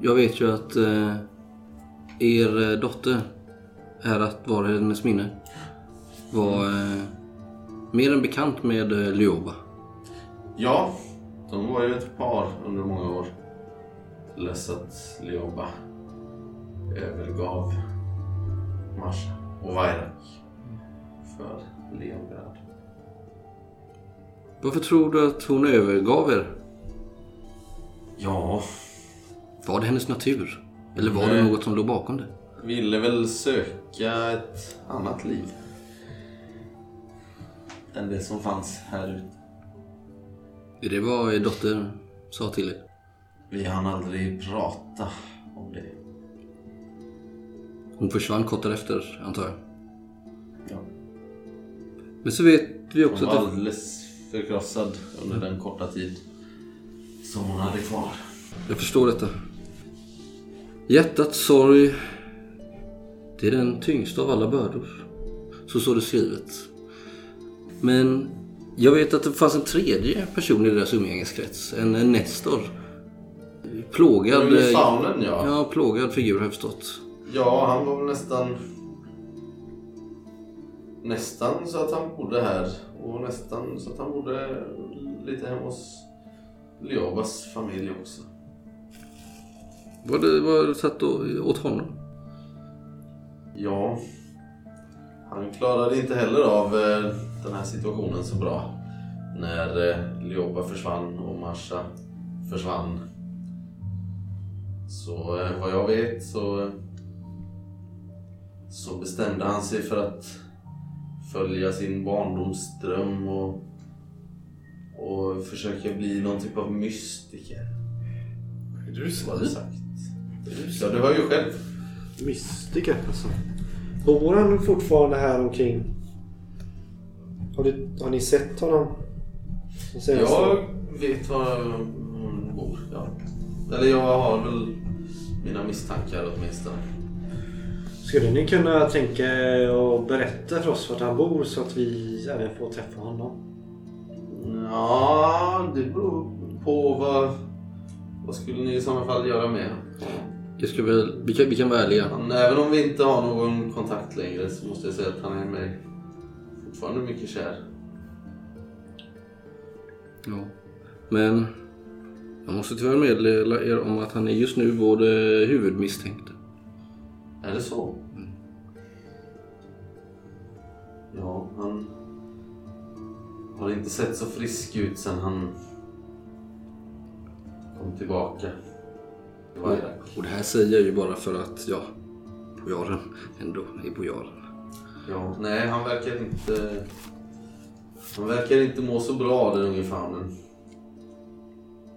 Jag vet ju att eh, er eh, dotter, är att vara hennes minne, var eh, mer än bekant med eh, Lioba. Ja, de var ju ett par under många år. Tills att Leoba övergav Marsha och Vairak för Leongrad. Varför tror du att hon övergav er? Ja, Var det hennes natur? Eller var det Nej. något som låg bakom det? ville väl söka ett annat liv. Än det som fanns här ute. Är det vad er dotter sa till er? Vi hann aldrig prata om det. Hon försvann kort därefter, antar jag. Ja. Men så vet vi Hon också var att det, alldeles förkrossad under den korta tid som hon hade kvar. Jag förstår detta. Hjärtats sorg, det är den tyngsta av alla bördor. Så står det skrivet. Men jag vet att det fanns en tredje person i deras umgängeskrets. En, Nestor. Plågad... Under faunen ja. Ja, plågad figur har jag förstått. Ja, han var nästan... Nästan så att han bodde här. Och nästan så att han bodde lite hemma hos Liobas familj också. Vad det vad satt å- åt honom? Ja, han klarade inte heller av eh, den här situationen så bra. När eh, Lioba försvann och Marsha försvann. Så eh, vad jag vet så, så bestämde han sig för att följa sin barndomsdröm och, och försöka bli någon typ av mystiker. Är du Var det sagt. Ja, det var ju själv. Mystiker alltså. Bor han fortfarande här omkring? Har, du, har ni sett honom? Jag vet var hon bor, ja. Eller jag har väl mina misstankar åtminstone. Skulle ni kunna tänka att berätta för oss vart han bor så att vi även får träffa honom? Ja, det beror på vad... Vad skulle ni i sådana fall göra med? Jag ska väl, vi, kan, vi kan ärliga. Han- Även om vi inte har någon kontakt längre så måste jag säga att han är mig fortfarande mycket kär. Ja. Men jag måste tyvärr meddela er om att han är just nu vår huvudmisstänkte. Är det så? Ja, han har inte sett så frisk ut sen han kom tillbaka. Irak. Och det här säger jag ju bara för att, ja, bojaren ändå är bojaren. Ja, nej, han verkar inte... Han verkar inte må så bra den unge faunen.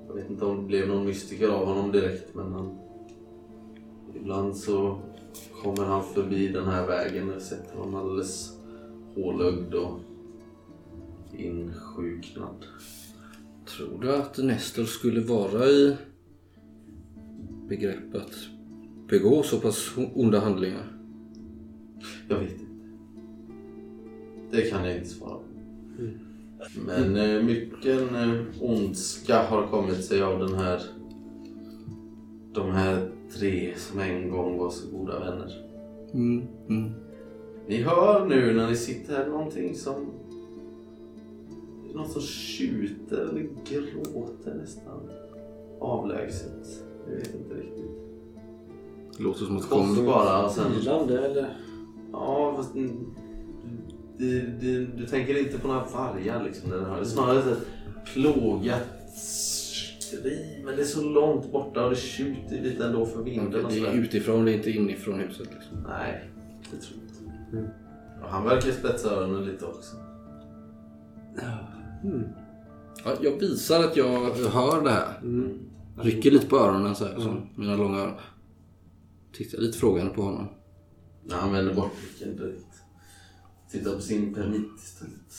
Jag vet inte om det blev någon mystiker av honom direkt, men han... Ibland så kommer han förbi den här vägen och sätter honom alldeles hålögd och insjuknad. Tror du att Nestor skulle vara i begrepp att begå så pass onda handlingar? Jag vet inte. Det kan jag inte svara på. Men eh, mycket eh, ondska har kommit sig av den här... De här tre som en gång var så goda vänner. Mm, mm. Ni hör nu när ni sitter här någonting som... Något som tjuter eller gråter nästan avlägset. Jag vet inte riktigt. Det låter som att det kommer... bara och sen... Ilande eller? Ja, fast du, du, du tänker inte på några vargar liksom. Snarare ett plågat skri, men det är så långt borta och det tjuter lite ändå för vinden det är utifrån, det är inte inifrån huset. Liksom. Nej, det tror jag inte. Och han verkar spetsa öronen lite också. Ja, jag visar att jag hör det här. Mm. Rycker lite på öronen så här, som mina långa öron. Tittar lite frågande på honom. När han vänder bort blicken direkt. Tittar på sin permit istället.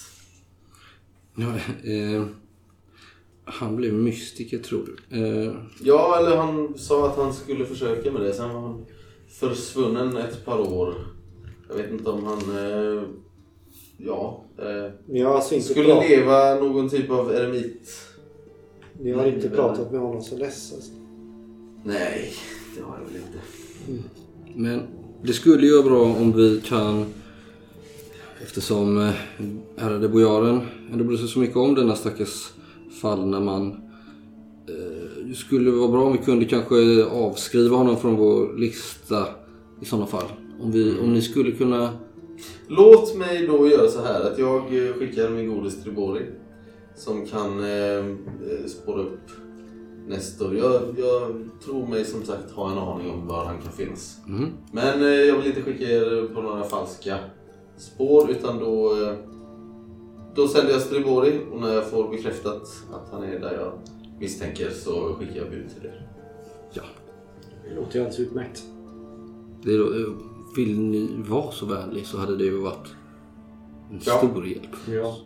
Ja, eh, han blev mystiker tror du? Eh, Ja, eller han sa att han skulle försöka med det. Sen var han försvunnen ett par år. Jag vet inte om han... Eh, ja. Eh, alltså inte, skulle pratat, leva någon typ av eremit. ni har inte pratat med honom så less alltså. Nej, det har jag väl inte. Men det skulle ju vara bra om vi kan eftersom eh, ärade bojaren ändå bryr sig så mycket om denna stackars fallna man. Eh, skulle vara bra om vi kunde kanske avskriva honom från vår lista i sådana fall. Om, vi, om ni skulle kunna... Låt mig då göra så här att jag eh, skickar min godis till Bori. Som kan eh, spåra upp Nestor. Jag, jag tror mig som sagt ha en aning om var han kan finnas. Mm. Men eh, jag vill inte skicka er på några falska spår utan då, eh, då sänder jag Stribori och när jag får bekräftat att han är där jag misstänker så skickar jag bud till er. Ja, Det låter ju alldeles utmärkt. det är då, eh, vill ni vara så vänlig så hade det ju varit en Ja. stor hjälp. Ja.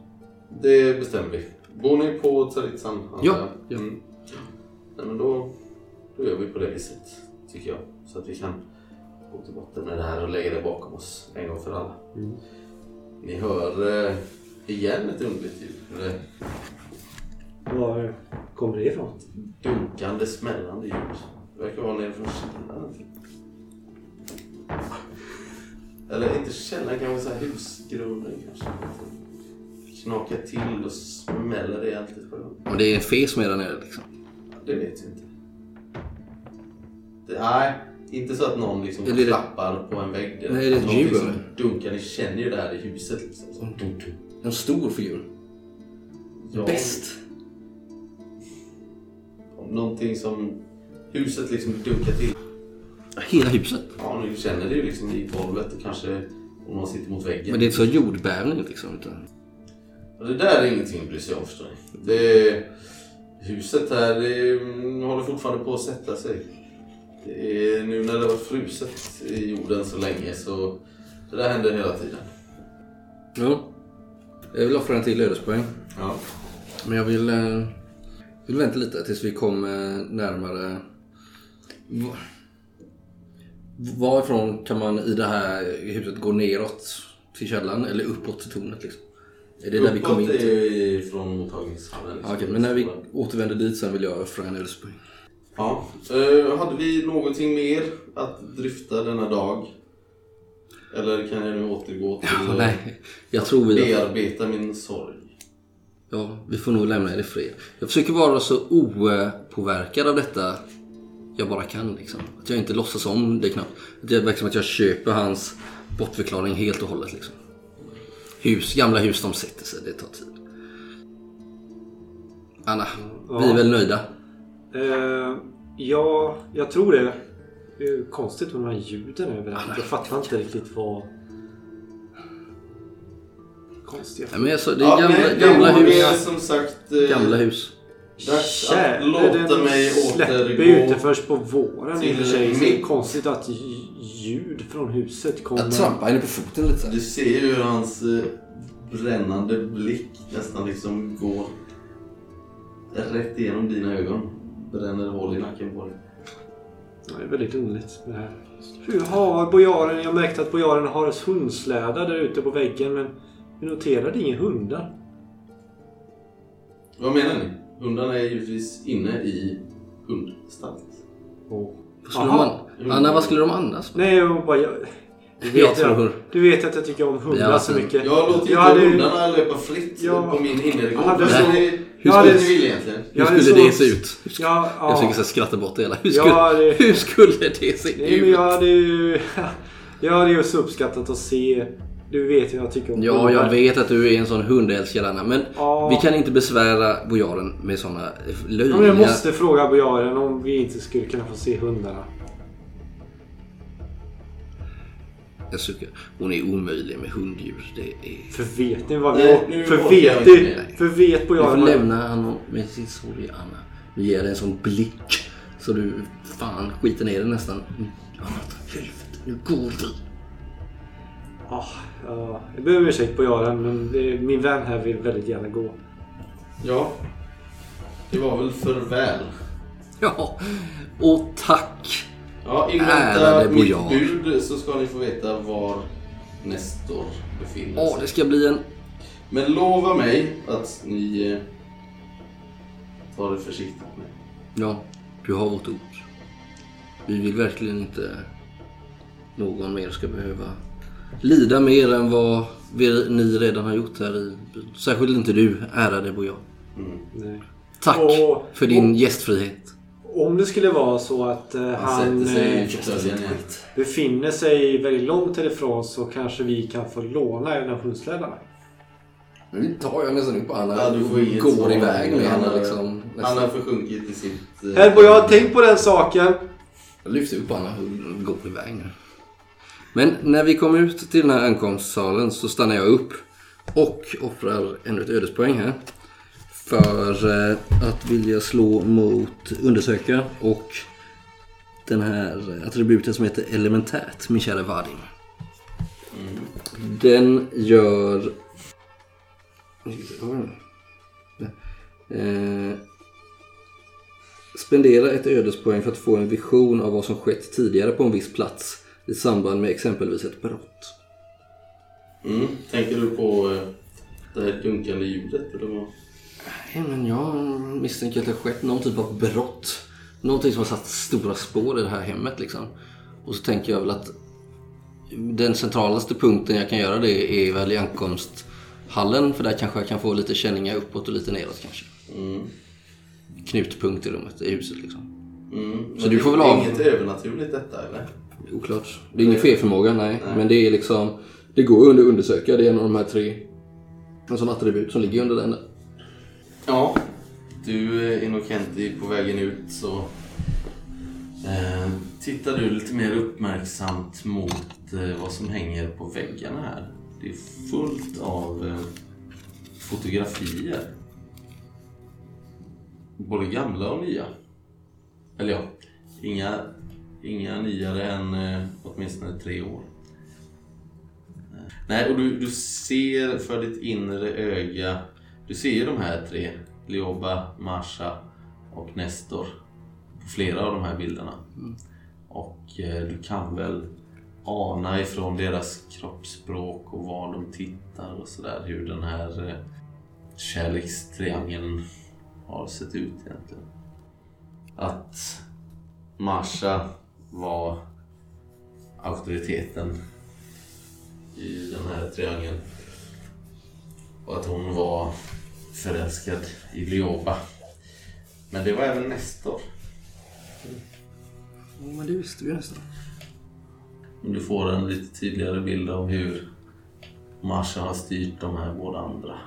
Det bestämmer vi. Bor ni på Tsaritsan? antar Ja, jag? ja. Mm. Nej, men då, då gör vi på det viset, tycker jag. Så att vi kan gå till botten med det här och lägga det bakom oss en gång för alla. Ni hör eh, igen ett underligt ljud. Eller Var kommer det ifrån? dunkande, smällande ljud. Det verkar vara nere från källaren. Eller inte källaren, kanske så här husgrunden kanske. Knakar till och smäller rejält i sjön. Men det är en fe som är där nere liksom. Det vet jag inte. Det, nej, inte så att någon liksom det- klappar på en vägg. Nej, det är ett djur, dunkar. Ni känner ju det här i huset. Liksom. Så. En stor figur. Ja, Bäst. Någonting som huset liksom dunkar till. Hela huset. Ja, nu känner det ju liksom i golvet och kanske om man sitter mot väggen. Men det är inte så jordbävning liksom. Utan... Det där är ingenting att bry sig om förstår ni. Det, huset här det håller fortfarande på att sätta sig. Det är, nu när det har fruset i jorden så länge så det där händer hela tiden. Ja. Jag vill offra en till ödespoäng. Ja. Men jag vill, eh, vill vänta lite tills vi kommer närmare. Va- Varifrån kan man i det här huset gå neråt till källaren eller uppåt till tornet? Liksom? Är det där vi kommer in Uppåt till? är från mottagningshallen. Ja, okej, men när vi återvänder dit sen vill jag offra en ödespoäng. Ja. Eh, hade vi någonting mer att dryfta denna dag? Eller kan jag nu återgå till Ja, att nej, jag tror vi... bearbeta min sorg? Ja, vi får nog lämna er i fred. Jag försöker vara så opåverkad av detta jag bara kan. Liksom. Att jag inte låtsas om det knappt. Att det verkar som att jag köper hans bortförklaring helt och hållet. Liksom. Hus, gamla hus, de sätter sig. Det tar tid. Anna, vi är väl nöjda? Eh, ja, jag tror det. Det är ju konstigt med de här ljuden överallt. Jag fattar inte riktigt vad... Konstiga. Nej, men alltså, det är Ja, gamla, men gamla det hus. är som sagt... eh, Gamla hus. Dags att låta mig släpper återgå ju inte först på våren i och för till sig. Så det är mitt- konstigt att lj- ljud från huset kommer. Jag trampar henne på foten lite så här. Du ser ju hur hans eh, brännande blick nästan liksom går rätt igenom dina ögon. Bränner hål i nacken på dig. Det är väldigt underligt det här. Hur har bojaren... Jag märkte att bojaren har hundsläda där ute på väggen men vi noterade inga hundar. Vad menar ni? Hundarna är givetvis inne i hundstallet. Anna, vad skulle de annars? Nej, jag bara... Jag, du, Jag vet jag, du vet att jag tycker om hundar Ja, så sen- mycket. Jag låter inte Jag hade- hundarna löpa fritt Ja. på min innergård. Jag hade Vad så- skulle ni- Hur Jag hade- ni vill egentligen? Hur Jag skulle så- det se ut? Hur sk- Ja, Jag ja. försöker så här skratta bort det hela. Hur skulle, Ja, det- hur skulle det se Nej, men ut? jag hade ju... Jag hade ju så uppskattat att se... Du vet ju jag tycker om Ja, hundar. jag vet att du är en sån hundälskare Anna, men Ja. vi kan inte besvära bojaren med såna Ja, löjliga... men jag måste fråga bojaren om vi inte skulle kunna få se hundarna. Jag suckar. Hon är omöjlig med hunddjur. Det är... För vet ni vad vi... Nej, nu för jag vet ni... För vet Vi får bojaren... lämna honom med sin sorg Anna. Vi ger dig en sån blick så du fan skiter ner dig nästan. Mm. Anna, för helvete, nu går vi. Ah, ja, jag ber om ursäkt bojaren men det, min vän här vill väldigt gärna gå. Ja. Det var väl för väl. Ja, och tack. Ja, invänta mitt bud så ska ni få veta var Nestor befinner sig. det ska bli en... Men lova mig att ni eh, tar det försiktigt med. Ja, du har vårt ord. Vi vill verkligen inte någon mer ska behöva lida mer än vad vi, ni redan har gjort här i byn. Särskilt inte du, ärade bojar. Nej. Tack Och- för din och- gästfrihet. Om det skulle vara så att eh, Han sig eh, befinner sig väldigt långt härifrån så kanske vi kan få låna en av hundslädarna. Nu tar jag nästan upp Anna Ja, du får går iväg med har- liksom. Han har försjunkit i sitt... eh, Här bojaren, tänk på den saken! Jag lyfter upp Anna och går iväg. Men när vi kommer ut till den här ankomstsalen så stannar jag upp och offrar ännu ett ödespoäng här. För eh, att vilja slå mot undersöka och den här attributen som heter elementärt, min kära Vadim. Den gör... Eh, Spendera ett ödespoäng för att få en vision av vad som skett tidigare på en viss plats i samband med exempelvis ett brott. Mm. Tänker du på eh, det här dunkande ljudet eller vad? Nej, men jag misstänker att det har skett någon typ av brott. Någonting som har satt stora spår i det här hemmet liksom. Och så tänker jag väl att den centralaste punkten jag kan göra det är väl i ankomsthallen. För där kanske jag kan få lite känningar uppåt och lite neråt kanske. Mm. knutpunkt i rummet, i huset liksom. Mm. Så du får väl av- inget övernaturligt detta eller? Oklart. Det är ingen felförmåga, nej. Men det är liksom... Det går under undersöka. Det är en av de här tre. En sån attribut som ligger under den där. Ja, du eh, Innocenti, på vägen ut så eh, tittar du lite mer uppmärksamt mot eh, vad som hänger på väggarna här. Det är fullt av eh, fotografier. Både gamla och nya. Eller ja, inga, inga nyare än eh, åtminstone tre år. Eh, nej, och du, du ser för ditt inre öga du ser ju de här tre, Leoba, Marsha och Nestor på flera av de här bilderna. Och eh, du kan väl ana ifrån deras kroppsspråk och var de tittar och sådär hur den här eh, kärlekstriangeln har sett ut egentligen. Att Marsha var auktoriteten i den här triangeln. Och att hon var förälskad i Lioba. Men det var även Nestor. men det visste vi nästan. Du får en lite tydligare bild av hur Marsha har styrt de här båda andra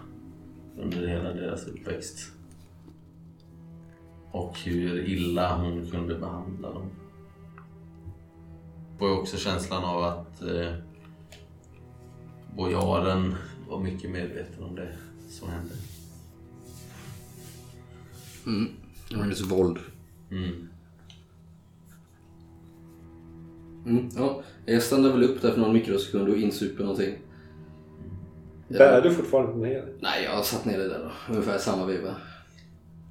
under hela deras uppväxt. Och hur illa hon kunde behandla dem. Får också känslan av att eh, bojaren var mycket medveten om det som hände. Mm. Var hennes våld. Mm. Mm. Ja, jag stannar väl upp där för någon mikrosekund och insuper någonting. Bär du fortfarande på mig? Nej, jag har satt ner det där då. Ungefär samma veva.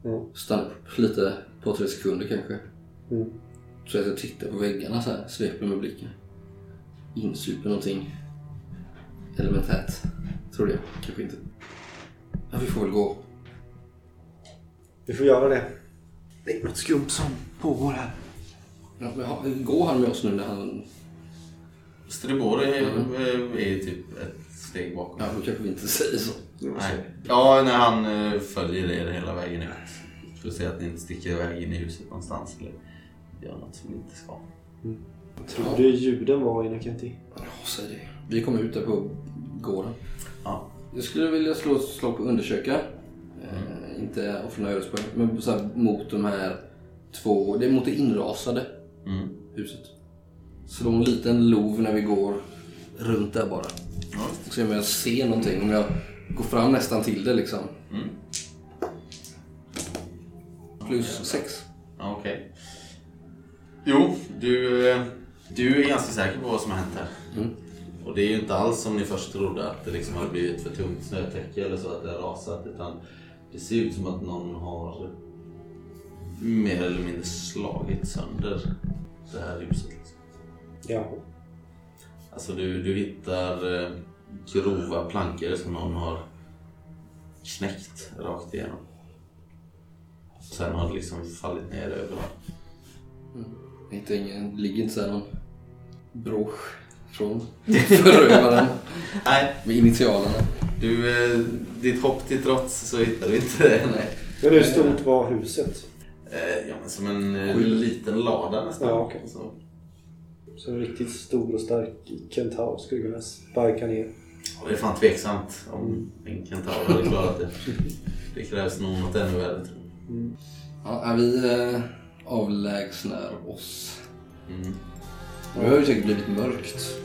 Mm. Stannar upp lite, på tre sekunder kanske. Mm. Så att jag tittar på väggarna så här, sveper med blicken. Insuper någonting elementärt. Tror det. Kanske inte. Ja, vi får väl gå. Vi får göra det. Det är något skumt som pågår här. Ja, men ha- går han med oss nu när han... Stribor är, är typ ett steg bakom. Ja, då kanske vi inte säger så. Nej. Ja, när han eh, följer er hela vägen ut. För att se att ni inte sticker iväg in i huset någonstans eller gör något som ni inte ska. Tror du ljuden var i Nakenti? Ja, säg det. Vi kom ut där på gården. Ja. Jag skulle vilja slå ett slag på undersöka. Eh, inte offra några örespoäng, men så här, mot de här två. Det är mot det inrasade Mm. huset. Slå en liten lov när vi går runt där bara. Ja, Se om jag ser någonting. Om jag går fram nästan till det liksom. Mm. Plus sex. Ja, Okej. Jo, du, eh, du är ganska säker på vad som har hänt här. Mm. Och det är ju inte alls som ni först trodde att det liksom har blivit för tungt snötäcke eller så att det har rasat. Utan det ser ut som att någon har mer eller mindre slagit sönder det här huset. Liksom. Ja. Alltså du, du hittar eh, grova plankor som någon har knäckt rakt igenom. Sen har det liksom fallit ner överallt. Jag hittar ingen, det ligger inte så här någon brosch från förövaren Nej, med initialerna. Du, eh, ditt hopp till trots så hittar du inte det. Nej. Men hur stort var huset? Eh, ja, men som en eh, liten lada nästan. Ja, okej. Så, Så en riktigt stor och stark kentaur skulle kunna sparka ner. ja, det är fan tveksamt om en kentaur hade klarat det. Det krävs nog något ännu värre tror jag. Ja, vi avlägsnar oss. Mm. Nu har det säkert blivit mörkt.